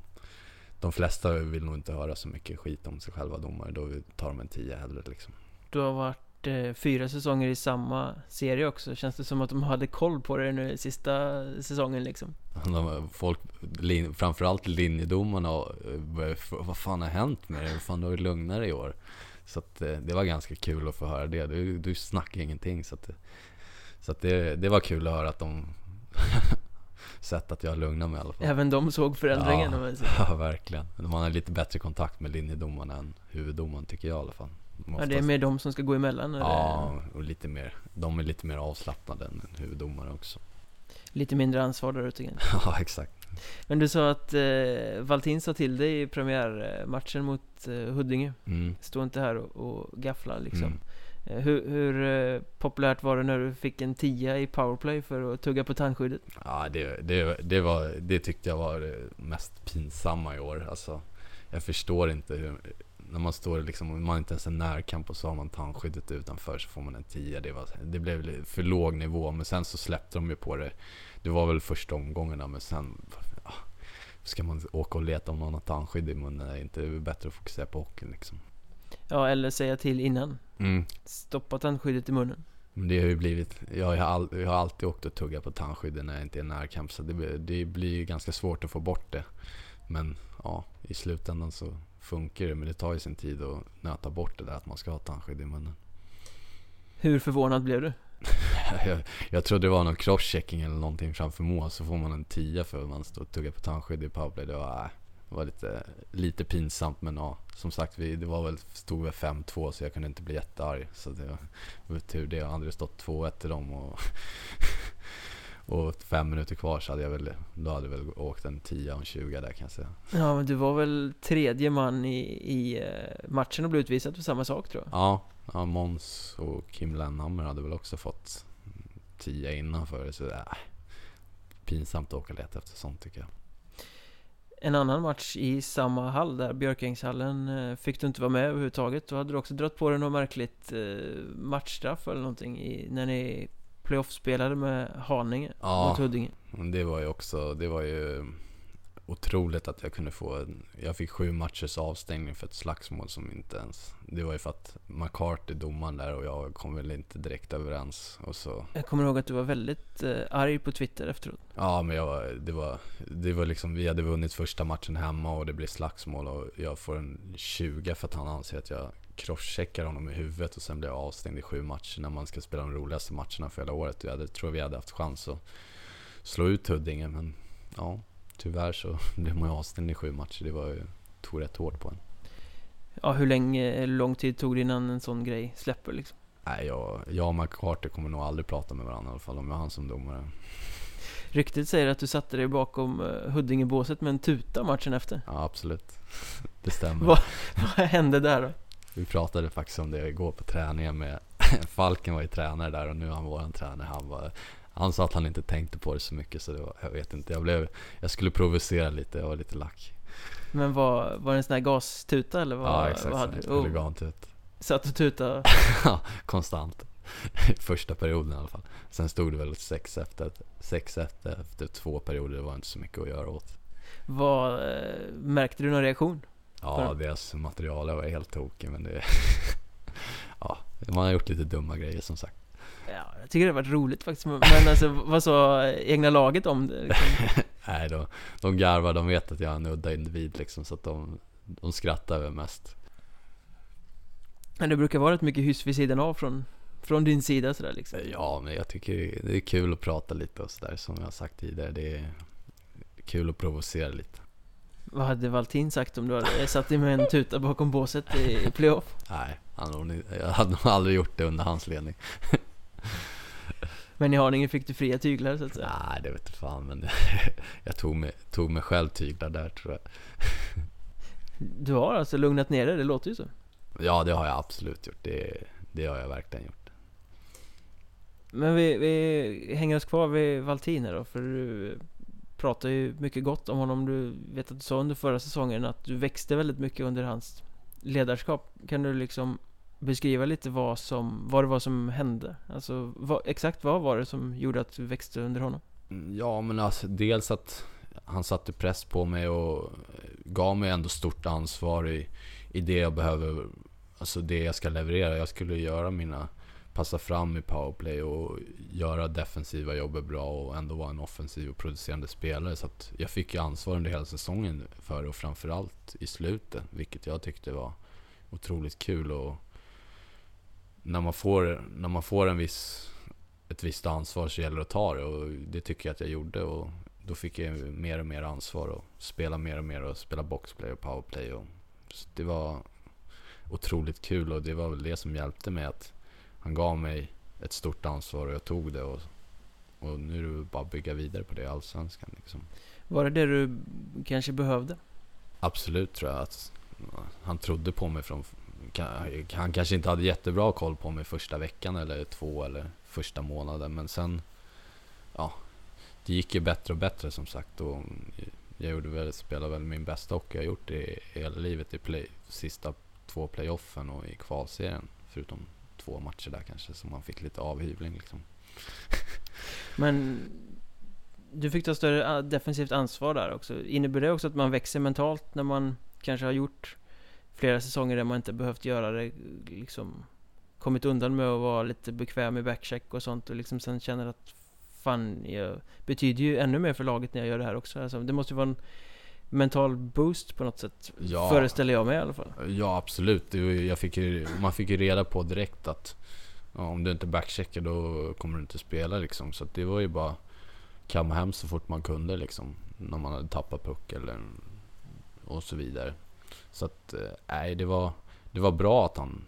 De flesta vill nog inte höra så mycket skit om sig själva domare. Då tar de en 10 hellre liksom. Du har varit eh, fyra säsonger i samma serie också. Känns det som att de hade koll på det nu i sista säsongen liksom? De, folk, lin, framförallt linjedomarna, eh, började vad fan har hänt med? Vad fan, du har ju lugnare i år. Så att, eh, det var ganska kul att få höra det. Du, du snackar ingenting. Så, att, så att det, det var kul att höra att de sett att jag lugnar mig i alla fall. Även de såg förändringen Ja. Ja, verkligen. Man har lite bättre kontakt med linjedomarna än huvuddomaren tycker jag i alla fall. Ja, det är mer de som ska gå emellan eller? Ja, och lite mer, de är lite mer avslappnade än huvuddomare också. Lite mindre ansvar där ute. Ja, exakt. Men du sa att eh, Valtin sa till dig i premiärmatchen mot eh, Huddinge. Mm. Stå inte här och, och gaffla liksom. Mm. Eh, Hur, hur eh, populärt var det när du fick en tia i powerplay för att tugga på tandskyddet? Ja, det, det, det, var, det tyckte jag var det mest pinsamma i år. Alltså, jag förstår inte hur... När man står liksom, om man inte ens är närkamp och så har man tandskyddet utanför så får man en tia. Det, var, det blev för låg nivå, men sen så släppte de ju på det. Det var väl första omgångarna, men sen... Ja, ska man åka och leta om någon har tandskydd i munnen? Är det inte bättre att fokusera på hockeyn liksom? Ja, eller säga till innan. Mm. Stoppa tandskyddet i munnen. Men det har ju blivit, jag har, all, jag har alltid åkt och tuggat på tandskydden när jag inte är närkamp så det, blir- det blir ju ganska svårt att få bort det. Men ja, i slutändan så funkar det men det tar ju sin tid att nöta bort det där att man ska ha tandskydd i munnen. Hur förvånad blev du? Jag, jag trodde det var någon crosschecking eller någonting framför mål så får man en tia för att man står och tuggar på tandskydd i powerplay. Det var, äh, det var lite, lite pinsamt men ja, som sagt vi, det var väl, stod väl 5-2 så jag kunde inte bli jättearg. Så det var, det var tur det. Hade det stått 2-1 till dem och, och fem minuter kvar så hade jag väl, då hade jag väl åkt en 10 och en 20 där kan jag säga. Ja, men du var väl tredje man i, i eh, matchen och blev utvisad för samma sak tror jag. Ja, ja Måns och Kim Lennhammer hade väl också fått tio innanför. Så äh, pinsamt att åka och leta efter sånt tycker jag. En annan match i samma hall där, Björkängshallen, eh, fick du inte vara med överhuvudtaget. Då hade du också dragit på dig något märkligt eh, matchstraff eller någonting i, när ni playoff-spelade med Haninge Ja. mot Huddinge. Det var ju också, det var ju otroligt att jag kunde få Jag fick sju matchers avstängning för ett slagsmål som inte ens... Det var ju för att McCarthy, domaren där, och jag kom väl inte direkt överens. Och så... Jag kommer ihåg att du var väldigt eh, arg på Twitter efteråt. Ja, men jag, det var... Det var liksom, vi hade vunnit första matchen hemma och det blev slagsmål och jag får en 20 för att han anser att jag crosscheckar honom i huvudet och sen blir jag avstängd i sju matcher när man ska spela de roligaste matcherna för hela året. Jag hade, tror vi hade haft chans att slå ut Huddinge, men ja, tyvärr så blev man ju avstängd i sju matcher. Det var ju, tog rätt hårt på en. Ja, hur länge, lång tid tog det innan en sån grej släpper liksom? Nej, jag, jag och McCarthy kommer nog aldrig prata med varandra i alla fall om jag har han som domare. Ryktet säger att du satte dig bakom uh, Huddingebåset med en tuta matchen efter. Ja, absolut. Det stämmer. Vad- Vad hände där då? Vi pratade faktiskt om det igår på träningen med Falken var ju tränare där och nu är han våran tränare. Han, var, han sa att han inte tänkte på det så mycket så var, jag vet inte. Jag, blev, jag skulle provocera lite, jag var lite lack. Men var, var det en sån här gastuta eller vad, ja exakt, vad hade du? oh. Satt och tuta Konstant. Första perioden i alla fall. Sen stod det väl 6 efter, 6 efter, efter två perioder, det var inte så mycket att göra åt. Vad, eh, märkte du någon reaktion? Ja, deras material var helt tokig men det... ja, man har gjort lite dumma grejer som sagt. Ja, jag tycker det har varit roligt faktiskt Men alltså, vad sa egna laget om det? Liksom? Nej, de, de garvar, de vet att jag är en udda individ liksom, så att de, de skrattar väl mest. Men det brukar vara rätt mycket hyss vid sidan av från, från din sida sådär liksom Ja, men jag tycker det är kul att prata lite och sådär som jag har sagt tidigare. Det är kul att provocera lite. Vad hade Valtin sagt om du hade satt dig med en tuta bakom båset i playoff? Nej, han, jag hade nog aldrig gjort det under hans ledning. Men i Haninge fick du fria tyglar så att säga Nej, det vet fan, men jag tog mig, tog mig själv tyglar där tror jag. Du har alltså lugnat ner dig, det låter ju så Ja, det har jag absolut gjort. Det, det har jag verkligen gjort. Men vi, vi hänger oss kvar vid Valtin här då, för du pratar ju mycket gott om honom. Du vet att du sa under förra säsongen att du växte väldigt mycket under hans ledarskap. Kan du liksom beskriva lite vad som, vad det var som hände? Alltså, vad, exakt vad var det som gjorde att du växte under honom? Mm, ja, men alltså dels att han satte press på mig och gav mig ändå stort ansvar i, i det jag behöver, alltså det jag ska leverera. Jag skulle göra mina, passa fram i powerplay och göra defensiva jobbet bra och ändå vara en offensiv och producerande spelare. Så att jag fick ju ansvar under hela säsongen för det och framförallt i slutet, vilket jag tyckte var otroligt kul. Och när man får, när man får en viss ett visst ansvar så gäller det att ta det och det tycker jag att jag gjorde och då fick jag ju mer och mer ansvar och spela mer och mer och spela boxplay och powerplay och så det var otroligt kul och det var väl det som hjälpte mig att han gav mig ett stort ansvar och jag tog det och, och nu är det bara att bygga vidare på det i Allsvenskan liksom. Var det det du kanske behövde? Absolut tror jag att han trodde på mig från Han kanske inte hade jättebra koll på mig första veckan eller två eller första månaden men sen Ja Det gick ju bättre och bättre som sagt och Jag gjorde väl, spelade väl min bästa hockey jag gjort i hela livet i play, sista två playoffen och i kvalserien Förutom två matcher där kanske som man fick lite avhyvling liksom Men du fick ta större ah, defensivt ansvar där också. Innebär det också att man växer mentalt när man kanske har gjort flera säsonger där man inte behövt göra det liksom kommit undan med att vara lite bekväm i backcheck och sånt och liksom sen känner att fan, jag betyder ju ännu mer för laget när jag gör det här också. Alltså, det måste ju vara en mental boost på något sätt. Ja. Föreställer jag mig i alla fall. Ja absolut, jag fick ju, man fick ju reda på direkt att om du inte backcheckar då kommer du inte spela liksom. Så det var ju bara kamma hem så fort man kunde liksom. När man hade tappat puck eller och så vidare. Så att eh, nej, det var, det var bra att han,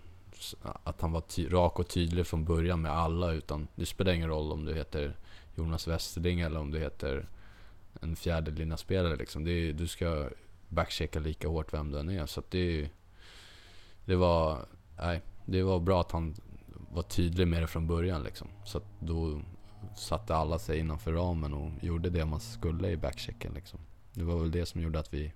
att han var ty, rak och tydlig från början med alla. Utan det spelar ingen roll om du heter Jonas Westerling eller om du heter en fjärde lina spelare liksom. Är- du ska backchecka lika hårt vem du än är. Så det, det var, nej, det var bra att han var tydlig med det från början liksom. Så då satte alla sig innanför ramen och gjorde det man skulle i backchecken liksom. Det var väl det som gjorde att vi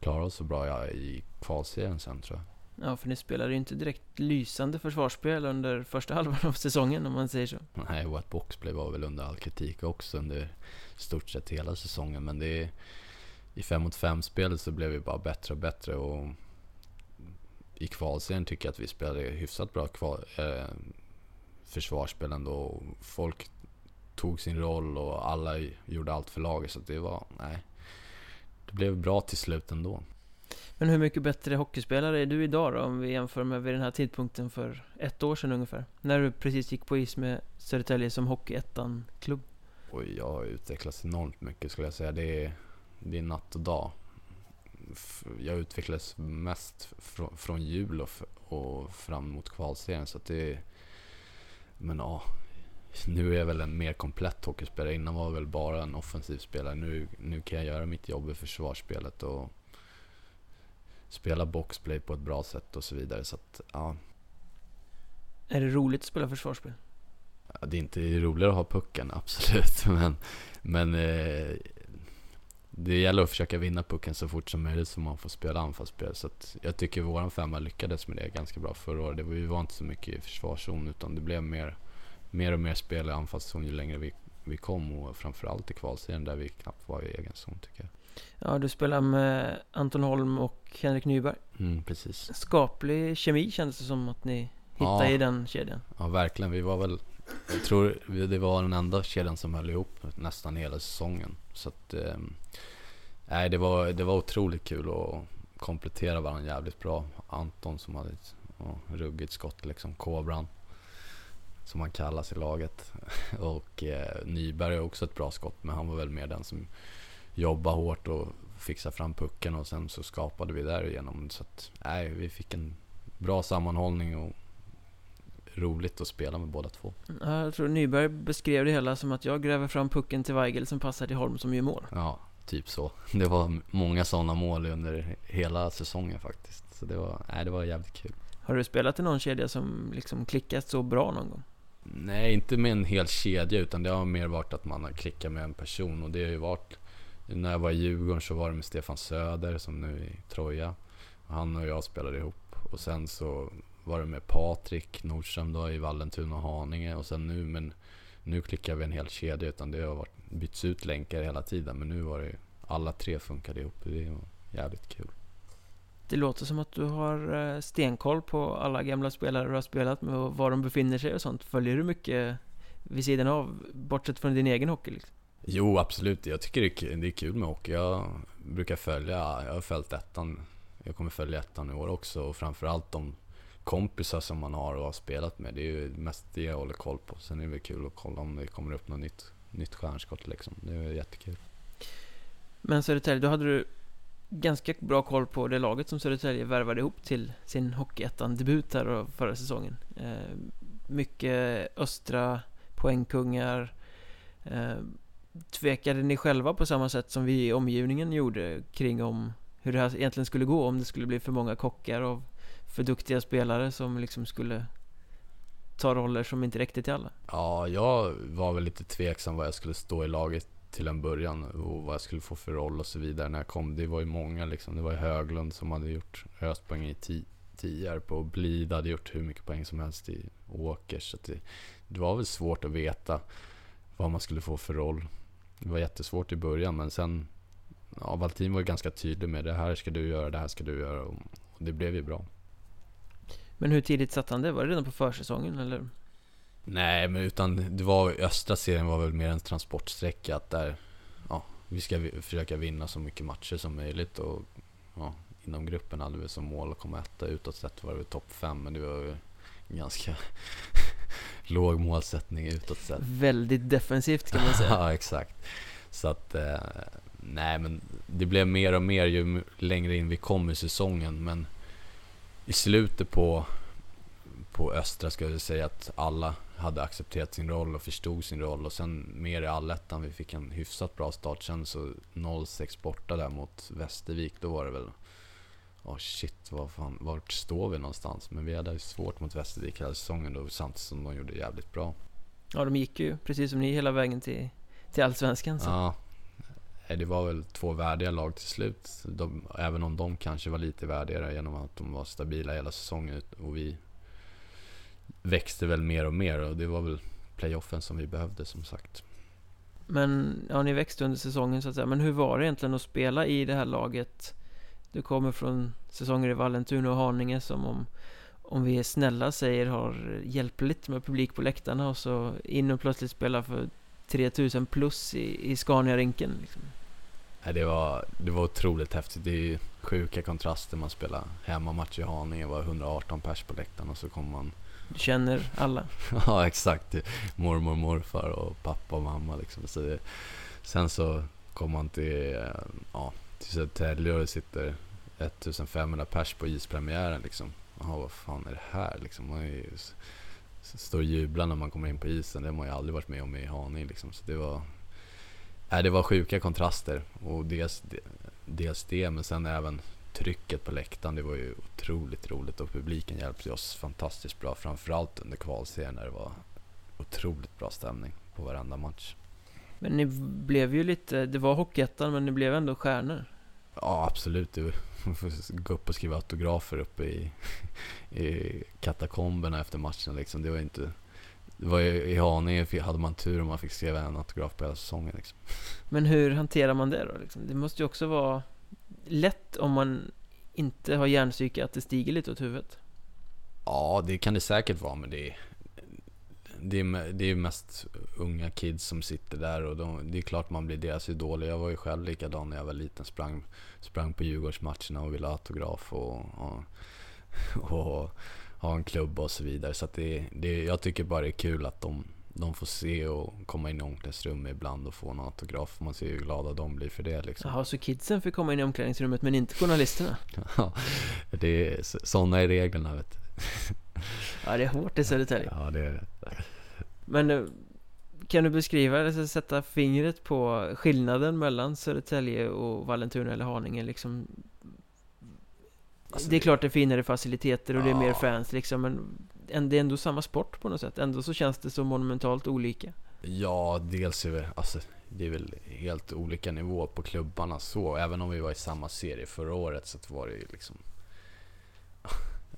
klarade oss så bra ja, i kvalserien sen tror jag. Ja, för ni spelade ju inte direkt lysande försvarsspel under första halvan av säsongen om man säger så. Nej, vårt boxplay var väl under all kritik också under stort sett hela säsongen. Men det är, i 5 mot 5 spelet så blev vi bara bättre och bättre och i kvalserien tycker jag att vi spelade hyfsat bra kval, eh, försvarsspel ändå. Folk tog sin roll och alla gjorde allt för laget. Så det var, nej. Det blev bra till slut ändå. Men hur mycket bättre hockeyspelare är du idag då, om vi jämför med vid den här tidpunkten för ett år sedan ungefär? När du precis gick på is med Södertälje som Hockeyettan-klubb. Oj, jag har utvecklats enormt mycket skulle jag säga. Det är, det är natt och dag. Jag utvecklades mest från, från jul och, och fram mot kvalserien. Så att det är, men ja, nu är jag väl en mer komplett hockeyspelare. Innan var jag väl bara en offensiv spelare. Nu, nu kan jag göra mitt jobb i försvarsspelet och spela boxplay på ett bra sätt och så vidare. Så att, ja. Är det roligt att spela försvarsspel? Ja, det är inte roligare att ha pucken, absolut. Men, men eh, det gäller att försöka vinna pucken så fort som möjligt så man får spela anfallsspel. Så att jag tycker våran femma lyckades med det ganska bra förra året. Vi var inte så mycket i försvarszon utan det blev mer, mer och mer spel i anfallszon ju längre vi, vi kom och framförallt i kvalserien där vi knappt var i egen zon tycker jag. Ja, du spelar med Anton Holm och Henrik Nyberg. Mm, precis. Skaplig kemi kändes det som att ni hittade ja. i den kedjan. Ja, verkligen. Vi var väl, jag tror det var den enda kedjan som höll ihop nästan hela säsongen. Så att, eh, det var, det var otroligt kul att komplettera varandra jävligt bra. Anton som hade ett oh, ruggigt skott liksom, kobran. Som han kallas i laget. Och eh, Nyberg har också ett bra skott, men han var väl mer den som jobbade hårt och fixade fram pucken och sen så skapade vi därigenom. Så att, nej, vi fick en bra sammanhållning och roligt att spela med båda två. Jag tror Nyberg beskrev det hela som att jag gräver fram pucken till Weigel som passar till Holm som gör mål. Ja, typ så. Det var många sådana mål under hela säsongen faktiskt. Så det var, nej, det var jävligt kul. Har du spelat i någon kedja som liksom klickat så bra någon gång? Nej, inte med en hel kedja utan det har mer varit att man har klickat med en person och det har ju varit när jag var i Djurgården så var det med Stefan Söder som nu är i Troja. Han och jag spelade ihop. Och sen så var det med Patrik Nordström då i Vallentuna och Haninge. Och sen nu, men nu klickar vi en hel kedja utan det har varit, bytts ut länkar hela tiden. Men nu var det alla tre funkade ihop. Det var jävligt kul. Det låter som att du har eh, stenkoll på alla gamla spelare du har spelat med och var de befinner sig och sånt. Följer du mycket vid sidan av, bortsett från din egen hockey? Liksom? Jo, absolut. Jag tycker det är kul med hockey. Jag brukar följa, jag har följt ettan. Jag kommer följa ettan i år också och framförallt de kompisar som man har och har spelat med. Det är ju mest det jag håller koll på. Sen är det väl kul att kolla om det kommer upp något nytt, nytt stjärnskott liksom. Det är jättekul. Men Södertälje, då hade du ganska bra koll på det laget som Södertälje värvade ihop till sin Hockeyettan-debut här förra säsongen. Eh, mycket östra poängkungar. Eh, Tvekade ni själva på samma sätt som vi i omgivningen gjorde kring om hur det här egentligen skulle gå om det skulle bli för många kockar och för duktiga spelare som liksom skulle ta roller som inte räckte till alla? Ja, jag var väl lite tveksam vad jag skulle stå i laget till en början och vad jag skulle få för roll och så vidare när jag kom. Det var ju många liksom. Det var ju Höglund som hade gjort Östpoäng i Tierp och Blid hade gjort hur mycket poäng som helst i Åkers. Så det, det var väl svårt att veta vad man skulle få för roll. Det var jättesvårt i början men sen, ja Valtin var ju ganska tydlig med det här ska du göra, det här ska du göra och det blev ju bra. Men hur tidigt satte han det? Var det redan på försäsongen eller? Nej, men utan det var östra serien var väl mer en transportsträcka att där, ja, vi ska försöka vinna så mycket matcher som möjligt och ja, inom gruppen hade vi som mål att komma etta. Utåt sett var det topp fem, men det var ganska låg målsättning utåt sett. Väldigt defensivt kan man säga. ja, exakt. Så att, eh, nej men det blev mer och mer ju längre in vi kom i säsongen. Men i slutet på, på Östra skulle jag säga att alla hade accepterat sin roll och förstod sin roll. Och sen mer i allettan, vi fick en hyfsat bra start. Sen så 0-6 borta där mot Västervik, då var det väl oh shit, vad fan, vart står vi någonstans? Men vi hade svårt mot Västervik hela säsongen då, samtidigt som de gjorde jävligt bra. Ja, de gick ju precis som ni hela vägen till, till Allsvenskan. Så. Ja. Eh, det var väl två värdiga lag till slut. De, även om de kanske var lite värdigare genom att de var stabila hela säsongen. Och vi växte väl mer och mer och det var väl playoffen som vi behövde som sagt. Men, ja ni växte under säsongen så att säga. Men hur var det egentligen att spela i det här laget? Du kommer från säsonger i Vallentuna och Haninge som om om vi är snälla säger har hjälpligt med publik på läktarna och så in och plötsligt spela för 3000 plus i, i Scania-rinken liksom det, var, det var otroligt häftigt. Det är ju sjuka kontraster. Man spelar hemmamatch i Haninge, var 118 pers på läktaren och så kommer man du känner alla? ja, exakt. Mormor, morfar och pappa och mamma liksom. Så det, sen så kom man till, eh, ja, till Södertälje och det sitter 1500 pers på ispremiären liksom. Jaha, vad fan är det här liksom? Man är ju, står och jublar när man kommer in på isen. Det har man ju aldrig varit med om i Haninge liksom. Så det var, äh, det var sjuka kontraster. Och dels, dels det, men sen även trycket på läktaren, det var ju otroligt roligt och publiken hjälpte oss fantastiskt bra. Framförallt under kvalserien när det var otroligt bra stämning på varenda match. Men ni blev ju lite, det var Hockeyettan men ni blev ändå stjärnor. Ja absolut, man får gå upp och skriva autografer uppe i, i katakomberna efter matchen liksom. Det var inte det var ju, I Haninge hade man tur om man fick skriva en autograf på hela säsongen liksom. Men hur hanterar man det då? Liksom? Det måste ju också vara lätt om man inte har hjärnpsyke att det stiger lite åt huvudet? Ja, det kan det säkert vara, men det är, det är, det är mest unga kids som sitter där och de, det är klart man blir deras idol. Jag var ju själv likadan när jag var liten. Sprang, sprang på Djurgårdsmatcherna och ville ha autograf och, och, och ha en klubb och så vidare. Så det, det, jag tycker bara det är kul att de, de får se och komma in i omklädningsrummet ibland och få en autograf. Man ser hur glada de blir för det liksom. Jaha, så kidsen fick komma in i omklädningsrummet men inte journalisterna? ja, det är, sådana är reglerna vet du. ja, det är hårt i Södertälje. Ja, det är det. Men eh, kan du beskriva, eller sätta fingret på skillnaden mellan Södertälje och Vallentuna eller Haninge liksom? Alltså, det är klart det är finare faciliteter och ja. det är mer fans liksom, men det är ändå samma sport på något sätt. Ändå så känns det så monumentalt olika. Ja, dels är det, alltså, det är väl helt olika nivå på klubbarna så. Även om vi var i samma serie förra året så var det ju liksom...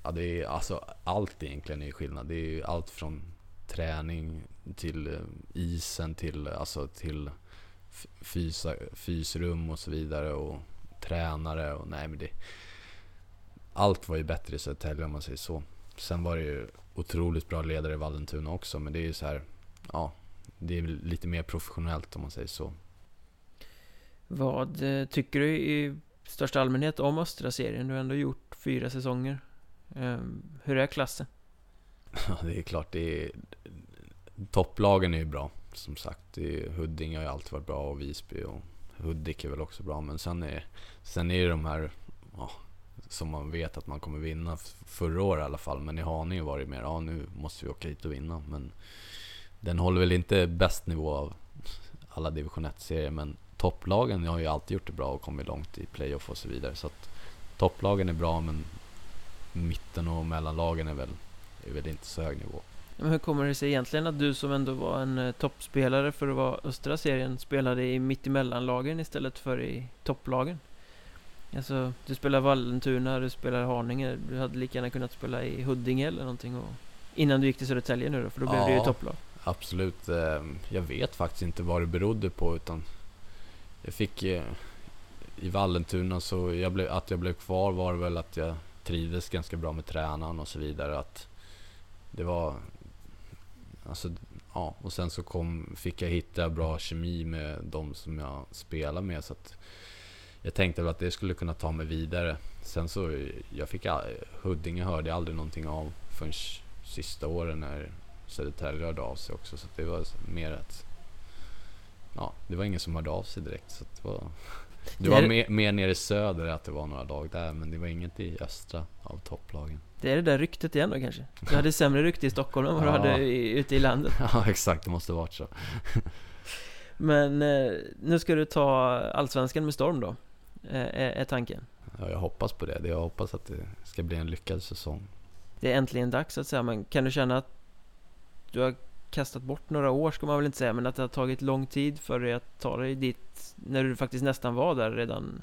Ja, det är alltså allt egentligen är skillnad. Det är ju allt från träning till eh, isen till, alltså till fysa, fysrum och så vidare och tränare och nej men det... Allt var ju bättre i Södertälje om man säger så. Sen var det ju otroligt bra ledare i Vallentuna också, men det är ju så här, ja, det är lite mer professionellt om man säger så. Vad eh, tycker du i största allmänhet om östra serien? Du har ändå gjort fyra säsonger. Ehm, hur är klassen? Ja, det är klart, det är, topplagen är ju bra. Som sagt, det är, Huddinge har ju alltid varit bra och Visby och Hudik är väl också bra. Men sen är, sen är det de här, ja, som man vet att man kommer vinna. Förra året i alla fall, men i Haninge var det mer, ja nu måste vi åka hit och vinna. Men den håller väl inte bäst nivå av alla division 1-serier, men topplagen har ju alltid gjort det bra och kommit långt i playoff och så vidare. Så att topplagen är bra, men mitten och mellanlagen är väl, är väl inte så hög nivå. Men hur kommer det sig egentligen att du som ändå var en eh, toppspelare för att vara östra serien spelade i mittemellanlagen istället för i topplagen? Alltså, du spelar Vallentuna, du spelar Haninge, du hade lika gärna kunnat spela i Huddinge eller någonting och Innan du gick till Södertälje nu då, för då blev ja, det ju topplag. Absolut, ehm, jag vet faktiskt inte vad det berodde på utan Jag fick eh, I Vallentuna så, jag blev, att jag blev kvar var väl att jag trivdes ganska bra med tränaren och så vidare att Det var Alltså, ja, och sen så kom, fick jag hitta bra kemi med de som jag spelar med så att jag tänkte väl att det skulle kunna ta mig vidare. Sen så, jag fick, Huddinge hörde jag aldrig någonting av förrän sista åren när Södertälje hörde av sig också. Så det var mer att, ja, det var ingen som hörde av sig direkt. Så det var, det var mer, mer nere i söder att det var några lag där, men det var inget i östra av topplagen. Det är det där ryktet igen då kanske? Du hade sämre rykte i Stockholm än vad ja. du hade i, ute i landet? Ja, exakt. Det måste varit så. men eh, nu ska du ta Allsvenskan med storm då? Är, är tanken. Ja, jag hoppas på det. Jag hoppas att det ska bli en lyckad säsong. Det är äntligen dags att säga, men kan du känna att du har kastat bort några år ska man väl inte säga Men att det har tagit lång tid för dig att ta dig dit När du faktiskt nästan var där redan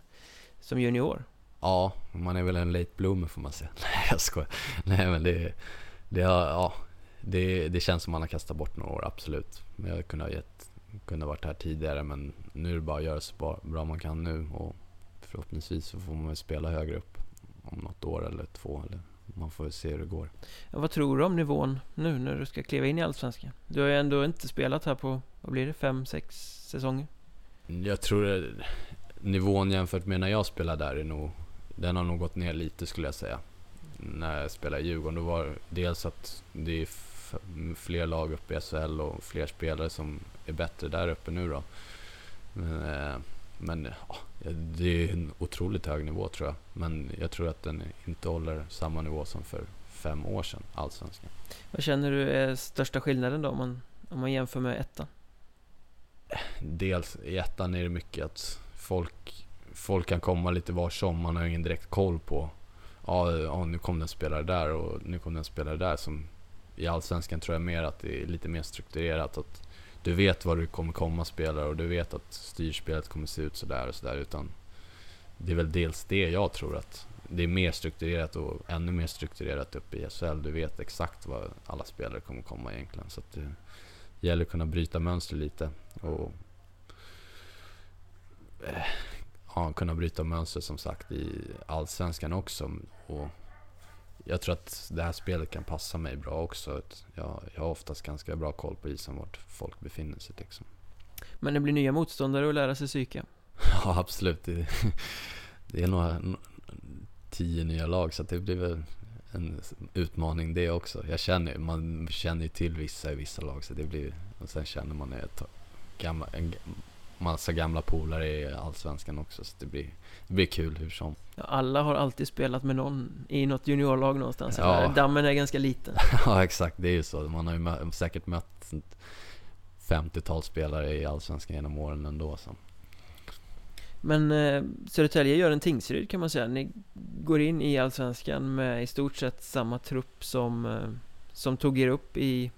som junior Ja, man är väl en late bloomer får man säga. Nej jag skojar. Nej men det, det, har, ja, det, det känns som man har kastat bort några år, absolut. Men jag kunde ha gett, kunde ha varit här tidigare men nu är det bara att göra så bra, bra man kan nu och förhoppningsvis så får man väl spela högre upp om något år eller två. Eller man får se hur det går. ja, Vad tror du om nivån nu när du ska kliva in i Allsvenskan? Du har ju ändå inte spelat här på, vad blir det, fem, sex säsonger? Jag tror att nivån jämfört med när jag spelade där är nog, den har nog gått ner lite skulle jag säga. När jag spelade i Djurgården, då var dels att det är fler lag uppe i SHL och fler spelare som är bättre där uppe nu då. Men, eh, men ja, det är en otroligt hög nivå tror jag. Men jag tror att den inte håller samma nivå som för fem år sedan, Allsvenskan. Vad känner du är största skillnaden då om man, om man jämför med ettan? dels i ettan är det mycket att folk, folk kan komma lite var som. Man har ingen direkt koll på. Ja, ja, nu kom den spelare där och nu kom den spelare där. Som I Allsvenskan tror jag mer att det är lite mer strukturerat. Att du vet var du kommer komma spelare och du vet att styrspelet kommer se ut sådär och sådär. Utan det är väl dels det jag tror att det är mer strukturerat och ännu mer strukturerat uppe i SHL. Du vet exakt var alla spelare kommer komma egentligen. Så att det gäller att kunna bryta mönster lite. Och eh, ja, kunna bryta mönster som sagt i Allsvenskan också. Och jag tror att det här spelet kan passa mig bra också. Jag, jag har oftast ganska bra koll på isen vart folk befinner sig liksom. Men det blir nya motståndare att lära sig psyka Ja absolut. Det, det är några n- tio nya lag så det blir väl en utmaning det också. Jag känner, man känner ju till vissa i vissa lag så det blir, och sen känner man ett gamla, en massa gamla polare i Allsvenskan också så det blir, det blir kul hur som. ja, Alla har alltid spelat med någon i något juniorlag någonstans Ja. Dammen är ganska liten ja exakt, det är ju så. Man har ju mö- säkert mött ett 50-tal spelare i Allsvenskan genom åren ändå. Så. Men eh, Södertälje gör en Tingsryd kan man säga Ni går in i Allsvenskan med i stort sett samma trupp som eh, Som tog er upp i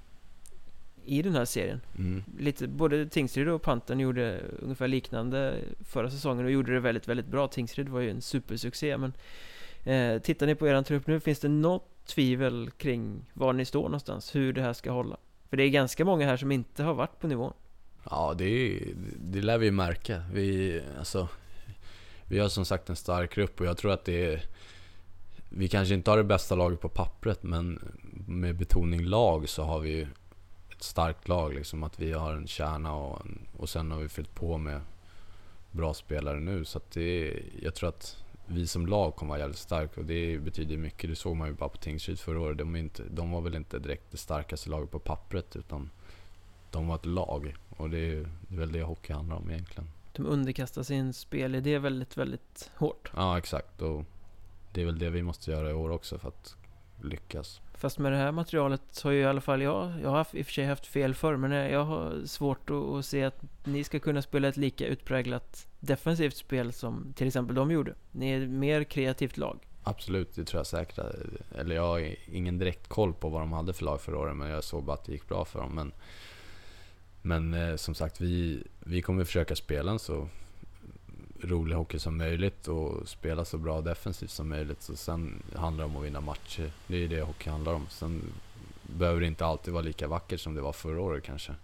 I den här serien Mm. Lite, både Tingsryd och Pantern gjorde ungefär liknande förra säsongen och gjorde det väldigt, väldigt bra Tingsryd var ju en supersuccé men eh, Tittar ni på eran trupp nu, finns det något tvivel kring var ni står någonstans? Hur det här ska hålla? För det är ganska många här som inte har varit på nivån Ja, det, är, det lär vi ju märka. Vi, alltså, vi har som sagt en stark grupp och jag tror att det är... Vi kanske inte har det bästa laget på pappret men med betoning lag så har vi ett starkt lag. Liksom, att vi har en kärna och, en, och sen har vi fyllt på med bra spelare nu. Så att det jag tror att vi som lag kommer vara jävligt starka och det betyder mycket. Det såg man ju bara på Tingsryd förra året. De, inte, de var väl inte direkt det starkaste laget på pappret utan de var ett lag. Och det är, det är väl det hockey handlar om egentligen. De underkastar sin spelidé väldigt, väldigt hårt Ja, exakt. Och det är väl det vi måste göra i år också för att lyckas. Fast med det här materialet har ju i alla fall jag, jag har i och för sig haft fel förr men jag har svårt att, att se att ni ska kunna spela ett lika utpräglat defensivt spel som till exempel de gjorde. Ni är ett mer kreativt lag. Absolut, det tror jag säkert. Eller jag har ingen direkt koll på vad de hade för lag förra året, men jag såg bara att det gick bra för dem. Men, men eh, som sagt, vi, vi kommer försöka spela en så rolig hockey som möjligt och spela så bra defensivt som möjligt. Så sen handlar det om att vinna matcher. Det är det hockey handlar om. Sen behöver det inte alltid vara lika vackert som det var förra året kanske.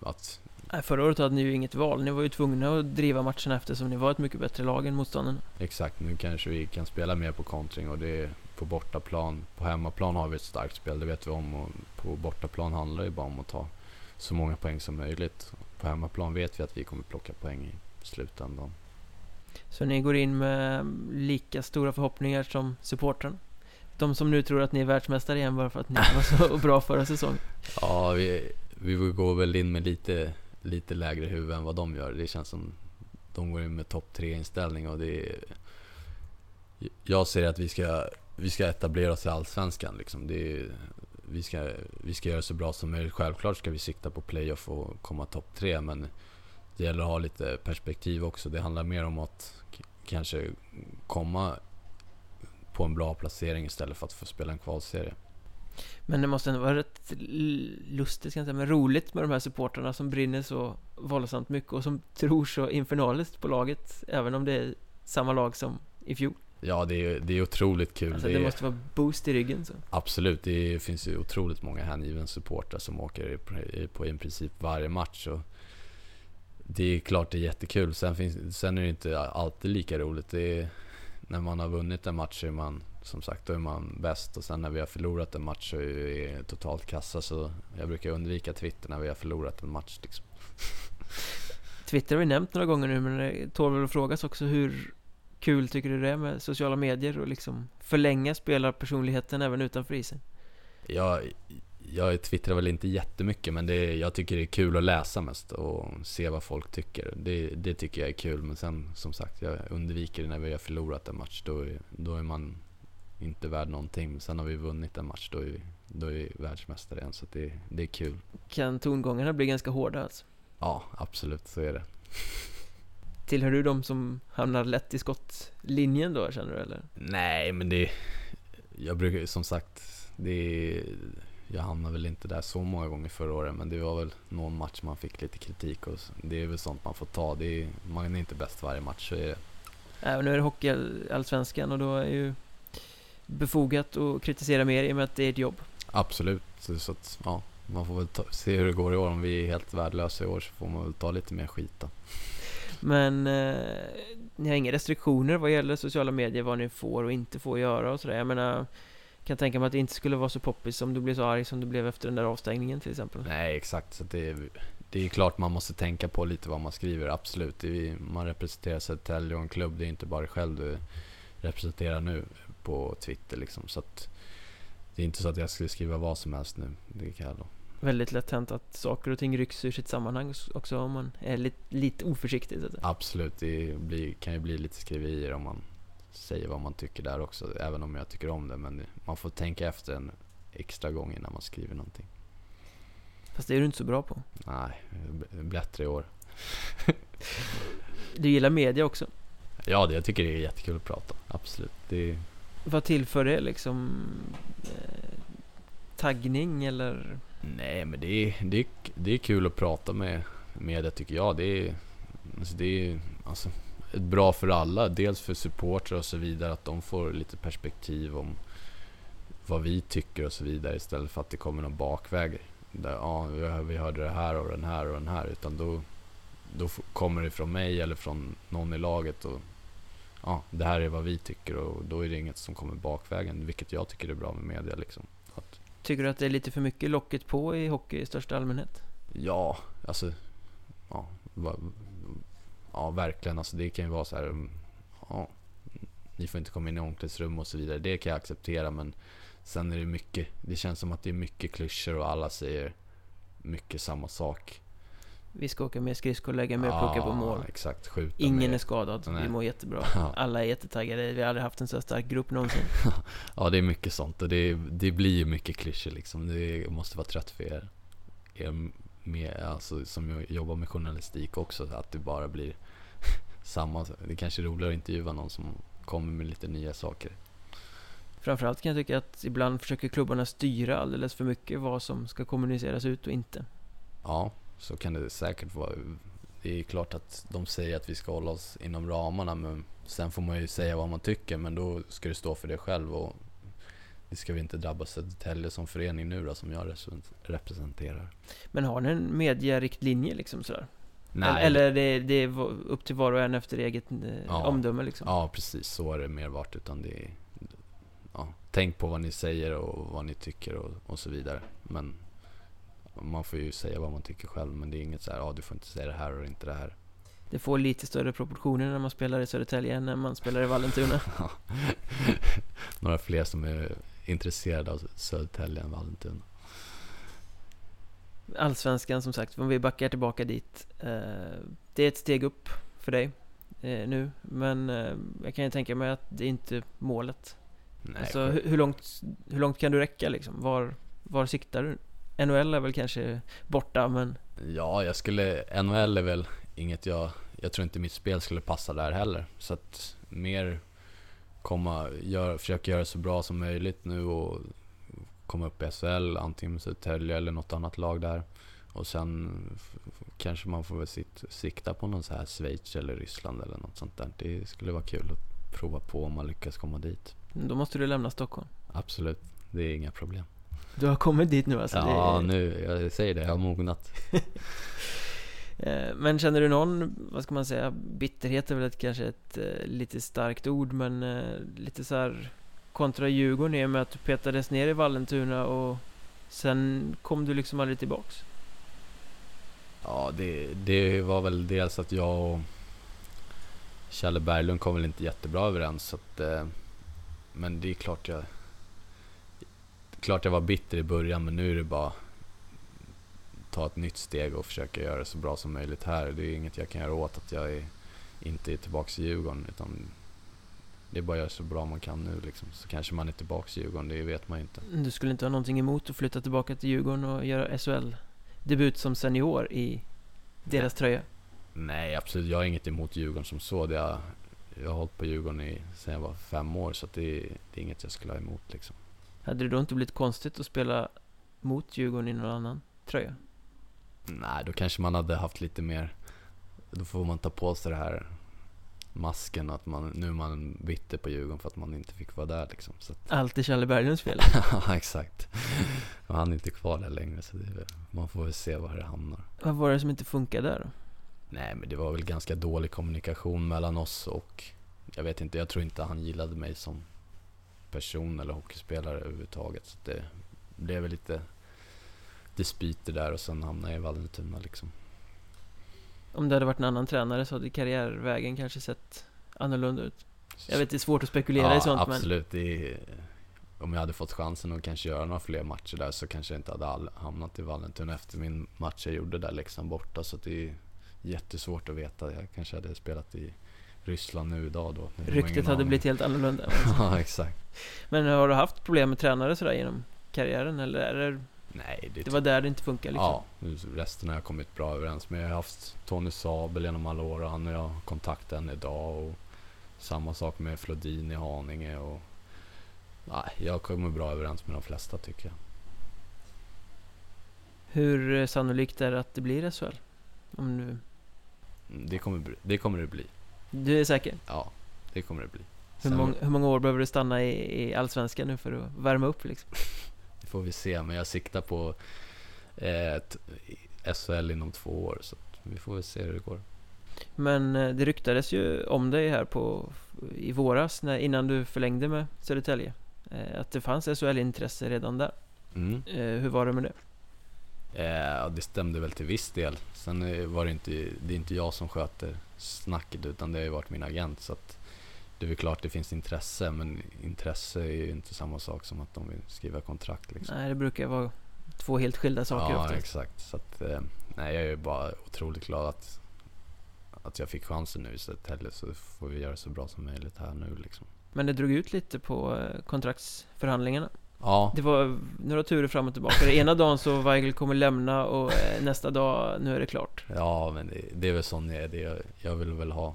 Att, Nej, förra året hade ni ju inget val. Ni var ju tvungna att driva matcherna eftersom ni var ett mycket bättre lag än motståndarna. exakt, nu kanske vi kan spela mer på kontring och det är på bortaplan. På hemmaplan har vi ett starkt spel, det vet vi om. Och på bortaplan handlar det ju bara om att ta så många poäng som möjligt. På hemmaplan vet vi att vi kommer plocka poäng i slutändan. Så ni går in med lika stora förhoppningar som supportrarna. De som nu tror att ni är världsmästare igen bara för att ni var så bra förra säsongen. Ja, vi, vi går väl in med lite, lite lägre huvud än vad de gör. Det känns som de går in med topp tre inställning och det är, Jag ser att vi ska, vi ska etablera oss i Allsvenskan liksom. Det är, vi, ska, vi ska göra så bra som möjligt. Självklart ska vi sikta på playoff och komma topp tre men det gäller att ha lite perspektiv också. Det handlar mer om att kanske komma på en bra placering istället för att få spela en kvalserie. Men det måste ändå vara rätt lustigt, jag säga, men roligt med de här supportrarna som brinner så våldsamt mycket och som tror så infernaliskt på laget, även om det är samma lag som i fjol. Ja, det är, det är otroligt kul. Alltså, det, det måste vara boost i ryggen. Så. Absolut, det finns ju otroligt många hängiven supportrar som åker på i princip varje match. Och det är klart det är jättekul. Sen, finns, sen är det inte alltid lika roligt. Det är, när man har vunnit en match så är man som sagt, då är man bäst. Och sen när vi har förlorat en match så är vi totalt kassa. Så jag brukar undvika Twitter när vi har förlorat en match. Liksom. Twitter har vi nämnt några gånger nu, men det tål väl att frågas också hur kul tycker du det är med sociala medier och liksom förlänga spelarpersonligheten även utanför isen? Jag, jag twittrar väl inte jättemycket men det, jag tycker det är kul att läsa mest och se vad folk tycker. Det, det tycker jag är kul men sen som sagt jag undviker det när vi har förlorat en match. Då, då är man inte värd någonting. Sen har vi vunnit en match, då är vi, då är vi världsmästare igen. Så det, det är kul. Kan tongångarna bli ganska hårda alltså? Ja, absolut så är det. Tillhör du de som hamnar lätt i skottlinjen då, känner du eller? Nej, men det... Jag brukar som sagt, det... Jag hamnade väl inte där så många gånger förra året, men det var väl någon match man fick lite kritik och det är väl sånt man får ta. Det är, man är inte bäst varje match, så är det. Äh, nu är det Hockeyallsvenskan och då är ju befogat att kritisera mer i och med att det är ett jobb. Absolut, så att, ja, man får väl ta, se hur det går i år. Om vi är helt värdelösa i år så får man väl ta lite mer skit då. Men eh, ni har inga restriktioner vad gäller sociala medier, vad ni får och inte får göra och sådär. Jag menar, kan tänka mig att det inte skulle vara så poppis om du blev så arg som du blev efter den där avstängningen till exempel. Nej, exakt. Så det, är, det är klart man måste tänka på lite vad man skriver, absolut. Är, man representerar Södertälje och en klubb, det är inte bara själv du representerar nu på Twitter liksom. Så att det är inte så att jag skulle skriva vad som helst nu. Det kan jag då. Väldigt lätt hänt att saker och ting rycks ur sitt sammanhang också om man är lite, lite oförsiktig. Så att Absolut, det blir, kan ju bli lite skriverier om man säger vad man tycker där också. Även om jag tycker om det. Men man får tänka efter en extra gång innan man skriver någonting. Fast det är du inte så bra på. Nej, bättre i år. du gillar media också? Ja, det, jag tycker det är jättekul att prata. Absolut. Det, vad tillför det liksom? Eh, taggning eller? Nej men det är, det, är, det är kul att prata med media tycker jag. Det är, alltså det är alltså, bra för alla. Dels för supportrar och så vidare. Att de får lite perspektiv om vad vi tycker och så vidare. Istället för att det kommer någon bakväg. Där, ja, vi hörde det här och den här och den här. Utan då, då kommer det från mig eller från någon i laget. Och ja, det här är vad vi tycker och då är det inget som kommer bakvägen, vilket jag tycker är bra med media. Liksom. Att, tycker du att det är lite för mycket locket på i hockey i största allmänhet? Ja, alltså... Ja, ja verkligen. Alltså, det kan ju vara så här... Mm, ja, ni får inte komma in i omklädningsrum och så vidare. Det kan jag acceptera, men sen är det mycket... Det känns som att det är mycket klyschor och alla säger mycket samma sak. Vi ska åka med skridskor, lägga med och plocka på mål. Exakt, skjuta Ingen med. är skadad, Nej. vi mår jättebra. Alla är jättetaggade, vi har aldrig haft en så stark grupp någonsin. ja, det är mycket sånt och det, det blir ju mycket klyschor liksom. Det måste vara trött för er, er med, alltså, som jobbar med journalistik också, att det bara blir samma. Det kanske är roligare att intervjua någon som kommer med lite nya saker. Framförallt kan jag tycka att ibland försöker klubbarna styra alldeles för mycket vad som ska kommuniceras ut och inte. Ja, så kan det säkert vara. Det är klart att de säger att vi ska hålla oss inom ramarna men sen får man ju säga vad man tycker men då ska du stå för det själv och det ska vi inte drabba Södertälje som förening nu då som jag representerar. Men har ni en mediariktlinje liksom sådär? Nej. Eller det, det är upp till var och en efter eget eh, ja. omdöme liksom? Ja precis, så är det mer varit utan det är, ja, Tänk på vad ni säger och vad ni tycker och, och så vidare. Men man får ju säga vad man tycker själv men det är inget så här, ja du får inte säga det här och inte det här. Det får lite större proportioner när man spelar i Södertälje än när man spelar i Vallentuna. Några fler som är intresserade av Södertälje än Vallentuna. Allsvenskan som sagt, om vi backar tillbaka dit. Eh, det är ett steg upp för dig eh, nu, men eh, jag kan ju tänka mig att det är inte målet. Nej, alltså, hur, långt, hur långt kan du räcka liksom? Var, var siktar du? NHL är väl kanske borta men... Ja, jag skulle... NHL är väl inget jag... Jag tror inte mitt spel skulle passa där heller. Så att mer komma... Gör, försöka göra så bra som möjligt nu och komma upp i SHL, antingen med Södertälje eller något annat lag där. Och sen kanske man får väl sitt, sikta på någon så här Schweiz eller Ryssland eller något sånt där. Det skulle vara kul att prova på om man lyckas komma dit. Då måste du lämna Stockholm. Absolut, det är inga problem. Du har kommit dit nu alltså? Ja, det... nu, jag säger det, jag har mognat. Eh, men känner du någon, vad ska man säga, bitterhet är väl ett, kanske ett eh, lite starkt ord men eh, lite så här kontra Djurgården i och med att du petades ner i Vallentuna och sen kom du liksom aldrig tillbaks? Ja, det, det var väl dels att jag och Kjelle Berglund kom väl inte jättebra överens. Så att, eh, men det är klart jag... Klart jag var bitter i början men nu är det bara ta ett nytt steg och försöka göra det så bra som möjligt här. Det är inget jag kan göra åt att jag är, inte är tillbaka i Djurgården. Utan det är bara att göra så bra man kan nu liksom. Så kanske man är tillbaka i Djurgården, det vet man ju inte. Du skulle inte ha någonting emot att flytta tillbaka till Djurgården och göra SHL-debut som senior i deras Nej. tröja? Nej, absolut. Jag har inget emot Djurgården som så. Det är, jag har hållit på Djurgården i, sedan jag var fem år, så det, det är inget jag skulle ha emot liksom. Hade det då inte blivit konstigt att spela mot Djurgården i någon annan tröja? Nej, då kanske man hade haft lite mer... Då får man ta på sig det här masken att man, nu är man bitter på Djurgården för att man inte fick vara där liksom. Så att... Allt är Challe Berglunds fel? ja, exakt. Och han är inte kvar där längre så det, man får väl se var det hamnar. Vad var det som inte funkade där då? Nej, men det var väl ganska dålig kommunikation mellan oss och jag vet inte, jag tror inte han gillade mig som person eller hockeyspelare överhuvudtaget. Så det blev väl lite dispyter där och sen hamnade jag i Vallentuna liksom. Om det hade varit en annan tränare så hade karriärvägen kanske sett annorlunda ut? Jag vet, det är svårt att spekulera ja, i sånt absolut. men... Är, om jag hade fått chansen att kanske göra några fler matcher där så kanske jag inte hade hamnat i Vallentuna efter min match jag gjorde där liksom borta. Så det är jättesvårt att veta. Jag kanske hade spelat i Ryssland nu idag då. Ryktet hade blivit helt annorlunda. ja, exakt. Men har du haft problem med tränare sådär genom karriären eller är det Nej, det, det var där det inte funkar liksom? Ja, resten har jag kommit bra överens med. Jag har haft Tony Sabel genom alla år och han och jag har kontakt än idag. Och samma sak med Flodin i Haninge. Och, nej, jag kommer bra överens med de flesta tycker jag. Hur sannolikt är det att det blir SHL? Om du... Mm, det kommer, det kommer det bli. Du är säker? Ja, det kommer det bli. Hur, mång, hur många år behöver du stanna i, i Allsvenskan nu för att värma upp liksom? Får vi se, men jag siktar på eh, SHL inom två år. Så vi får väl se hur det går. Men eh, det ryktades ju om dig här på, i våras, när, innan du förlängde med Södertälje. Eh, att det fanns SHL-intresse redan där. Mm. Hur var det med det? Eh, det stämde väl till viss del. Sen var det inte, det är inte jag som sköter snacket utan det har ju varit min agent. Så att det är väl klart det finns intresse, men intresse är ju inte samma sak som att de vill skriva kontrakt. Liksom. Nej, det brukar vara två helt skilda saker Ja, oftast. exakt. Så att, eh, nej, jag är bara otroligt glad att, att jag fick chansen nu i Södertälje, så får vi göra så bra som möjligt här nu liksom. Men det drog ut lite på eh, kontraktsförhandlingarna. Ja. Det var några turer fram och tillbaka. ena dagen så Weigel kommer lämna och eh, nästa dag, nu är det klart. Ja, men det, det är väl sån jag är. Jag vill väl ha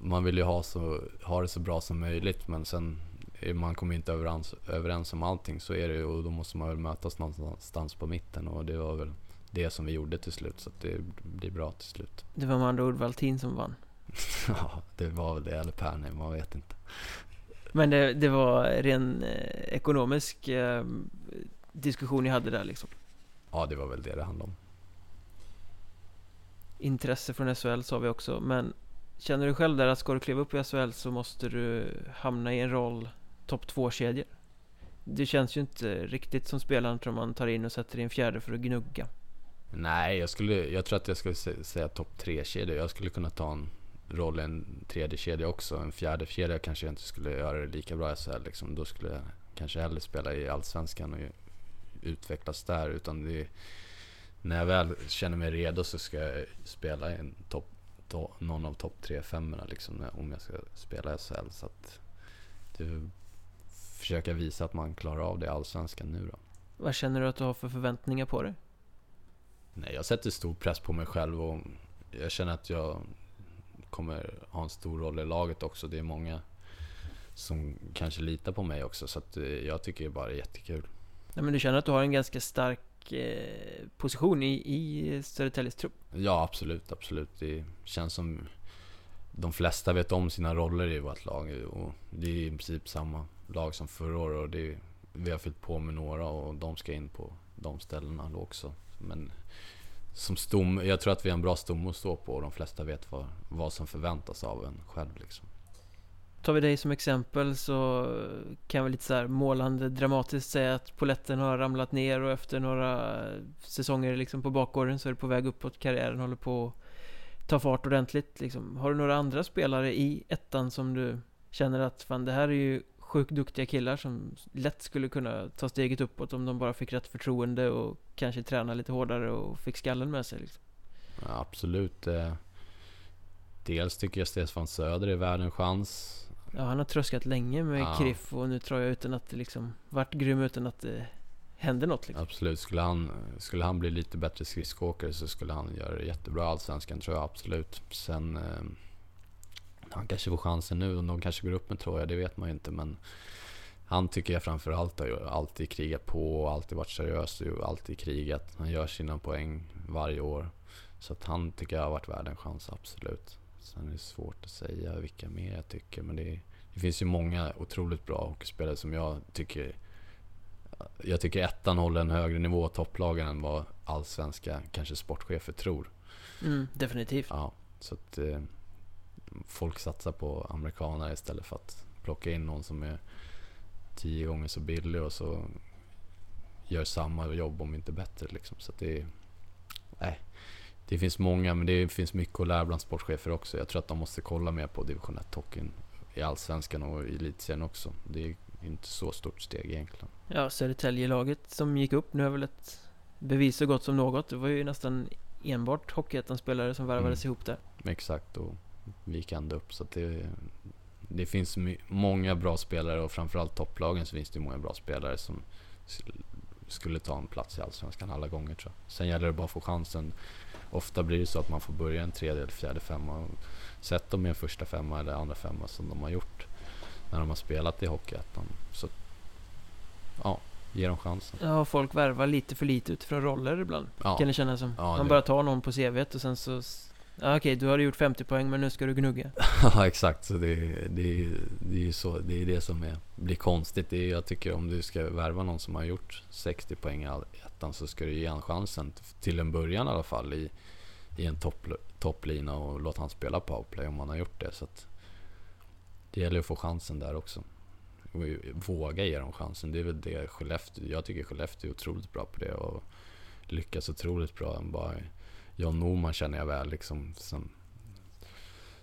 man vill ju ha, så, ha det så bra som möjligt men sen man kommer inte överens, överens om allting så är det och då måste man väl mötas någonstans på mitten och det var väl det som vi gjorde till slut så att det blir bra till slut. Det var med andra ord Valtin som vann? ja, det var väl det eller Pernheim, man vet inte. Men det, det var ren eh, ekonomisk eh, diskussion ni hade där liksom? Ja, det var väl det det handlade om. Intresse från SHL sa vi också, men Känner du själv där att ska du kliva upp i SHL så måste du hamna i en roll topp 2-kedjor? Det känns ju inte riktigt som spelaren tror man tar in och sätter i en fjärde för att gnugga. Nej, jag, skulle, jag tror att jag skulle säga topp 3-kedja. Jag skulle kunna ta en roll i en tredje kedja också. En fjärde kedja kanske jag inte skulle göra det lika bra i SHL. Liksom. Då skulle jag kanske hellre spela i Allsvenskan och utvecklas där. Utan det, när jag väl känner mig redo så ska jag spela i en topp to, någon av topp tre femmorna liksom, om jag ska spela SHL. Så att det, försöka visa att man klarar av det i Allsvenskan nu då. Vad känner du att du har för förväntningar på dig? Nej, jag sätter stor press på mig själv och jag känner att jag kommer ha en stor roll i laget också. Det är många som kanske litar på mig också. Så att eh, jag tycker det bara är jättekul. Ja, men du känner att du har en ganska stark eh, position i, i Södertäljes trupp? Ja, absolut, absolut. Det känns som de flesta vet om sina roller i vårt lag. Och det är i princip samma lag som förra året. Och det är, vi har fyllt på med några och de ska in på de ställena då också. Men som stom, jag tror att vi är en bra stomme att stå på och de flesta vet vad, vad som förväntas av en själv. Liksom. Tar vi dig som exempel så kan vi lite så här målande dramatiskt säga att poletten har ramlat ner och efter några säsonger liksom på bakgården så är det på väg uppåt. Karriären håller på att ta fart ordentligt. Liksom. Har du några andra spelare i ettan som du känner att fan det här är ju sjukt duktiga killar som lätt skulle kunna ta steget uppåt om de bara fick rätt förtroende och kanske träna lite hårdare och fick skallen med sig. Liksom. Ja, absolut. Eh, dels tycker jag Stefan Söder är värd en chans. Ja, han har tröskat länge med ja. Kriff och nu tror jag utan att det liksom vart grym utan att det hände något liksom. Absolut. Skulle han, skulle han bli lite bättre skridskoåkare så skulle han göra det jättebra i Allsvenskan tror jag absolut. Sen eh, han kanske får chansen nu och de kanske går upp med Troja, det vet man ju inte. Men han tycker jag framförallt har alltid krigat på och alltid varit seriös och alltid krigat. Han gör sina poäng varje år. Så att han tycker jag har varit värd en chans, absolut. Sen är det svårt att säga vilka mer jag tycker. Men det, det finns ju många otroligt bra hockeyspelare som jag tycker... Jag tycker ettan håller en högre nivå, topplagen, än vad allsvenska, kanske sportchefer tror. Mm, definitivt. Ja, så att... Eh, folk satsar på amerikaner istället för att plocka in någon som är tio gånger så billig och så gör samma jobb om inte bättre. Liksom. Så det, nej, det finns många, men det finns mycket att lära bland sportchefer också. Jag tror att de måste kolla mer på division 1-hockeyn i Allsvenskan och i Elitserien också. Det är inte så stort steg egentligen. Ja, Södertälje-laget som gick upp nu är väl ett bevis så gott som något. Det var ju nästan enbart Hockeyettan-spelare som värvades mm. ihop där. Exakt, och vi gick ända upp. Så det, det finns många bra spelare och framförallt topplagen så finns det många bra spelare som skulle ta en plats i Allsvenskan alla gånger tror jag. Sen gäller det bara att få chansen. Ofta blir det så att man får börja en tredje eller fjärde femma. Sätt dem i en första femma eller andra femma som de har gjort när de har spelat i Hockeyettan. Så ja, ge dem chansen. Ja, folk värvar lite för lite utifrån roller ibland. Ja. Kan det kännas som. Ja, man bara tar någon på CVt och sen så Ja, okej, du har gjort 50 poäng men nu ska du gnugga. ja, exakt. Så det, det, det är så, det är det som är, blir konstigt. Det är, jag tycker om du ska värva någon som har gjort 60 poäng i ettan så ska du ge honom chansen till en början i alla fall i, i en topp, topplina och låta han spela powerplay om han har gjort det. Så att det gäller att få chansen där också. Våga ge dem chansen. Det är väl det Skellefteå, jag tycker Skellefteå är otroligt bra på det och lyckas otroligt bra. Bara John Norman känner jag väl liksom sen,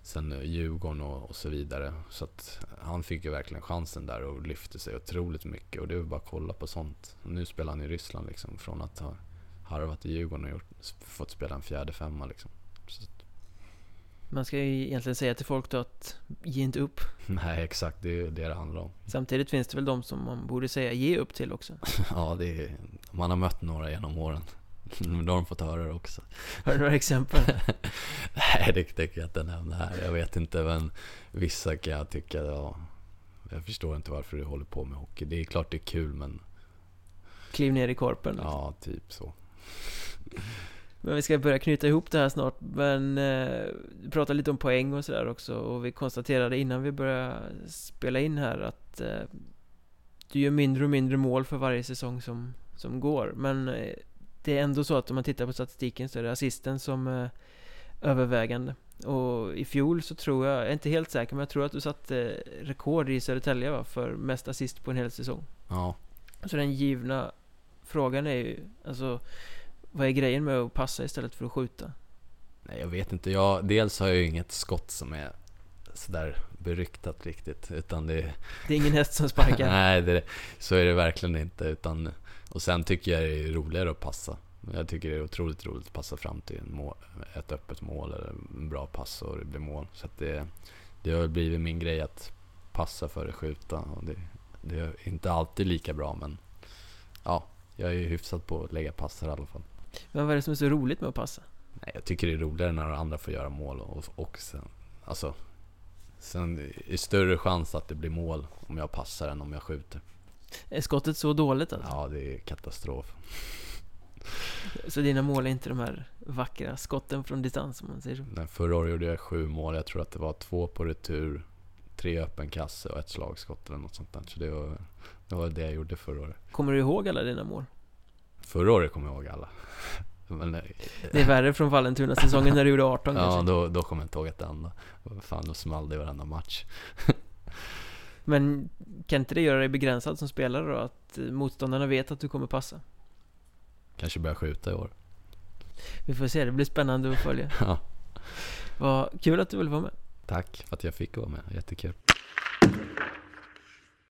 sen Djurgården och, och så vidare. Så att han fick ju verkligen chansen där och lyfte sig otroligt mycket. Och det är bara att kolla på sånt. Nu spelar han i Ryssland liksom från att ha harvat i Djurgården och gjort, fått spela en fjärde femma liksom. Man ska ju egentligen säga till folk då att ge inte upp. Nej, exakt. Det är det det handlar om. Samtidigt finns det väl de som man borde säga ge upp till också? ja, det är, man har mött några genom åren. Då har de fått höra det också. Har du några exempel? Nej, det tänker jag inte nämna här. Jag vet inte, men vissa kan jag tycka, ja, jag förstår inte varför du håller på med hockey. Det är klart det är kul, men... Kliv ner i korpen? Liksom. Ja, typ så. Men vi ska börja knyta ihop det här snart. Men eh, pratade lite om poäng och sådär också. Och vi konstaterade innan vi började spela in här att eh, du gör mindre och mindre mål för varje säsong som, som går. Men eh, det är ändå så att om man tittar på statistiken så är det assisten som är övervägande. Och i fjol så tror jag, jag är inte helt säker, men jag tror att du satte rekord i Södertälje va, för mest assist på en hel säsong. Ja. Så den givna frågan är ju, alltså vad är grejen med att passa istället för att skjuta? Nej, jag vet inte. Jag, dels har jag ju inget skott som är sådär beryktat riktigt, utan det... Det är ingen häst som sparkar? Nej, det, så är det verkligen inte, utan och sen tycker jag det är roligare att passa. Jag tycker det är otroligt roligt att passa fram till mål, ett öppet mål eller en bra pass och det blir mål. Så det, det har blivit min grej att passa före skjuta. Och det, det är inte alltid lika bra men ja, jag är ju hyfsad på att lägga passar i alla fall. Men vad är det som är så roligt med att passa? Nej, jag tycker det är roligare när andra får göra mål och, och sen, alltså Sen är större chans att det blir mål om jag passar än om jag skjuter. Är skottet så dåligt alltså? Ja, det är katastrof. Så dina mål är inte de här vackra skotten från distans om man säger så? Men förra året gjorde jag sju mål. Jag tror att det var två på retur, tre öppen kasse och ett slagskott eller något sånt där. Så det var det, var det jag gjorde förra året. Kommer du ihåg alla dina mål? Förra året kommer jag ihåg alla. Men, Det är värre från Vallentuna-säsongen när du gjorde 18 ja, kanske? då, då kommer jag inte ihåg ett enda. Fan, då small det i varenda match. Men kan inte det göra dig begränsad som spelare då? Att motståndarna vet att du kommer passa? Kanske börja skjuta i år. Vi får se, det blir spännande att följa. Ja. Vad kul att du vill vara med. Tack för att jag fick vara med. Jättekul.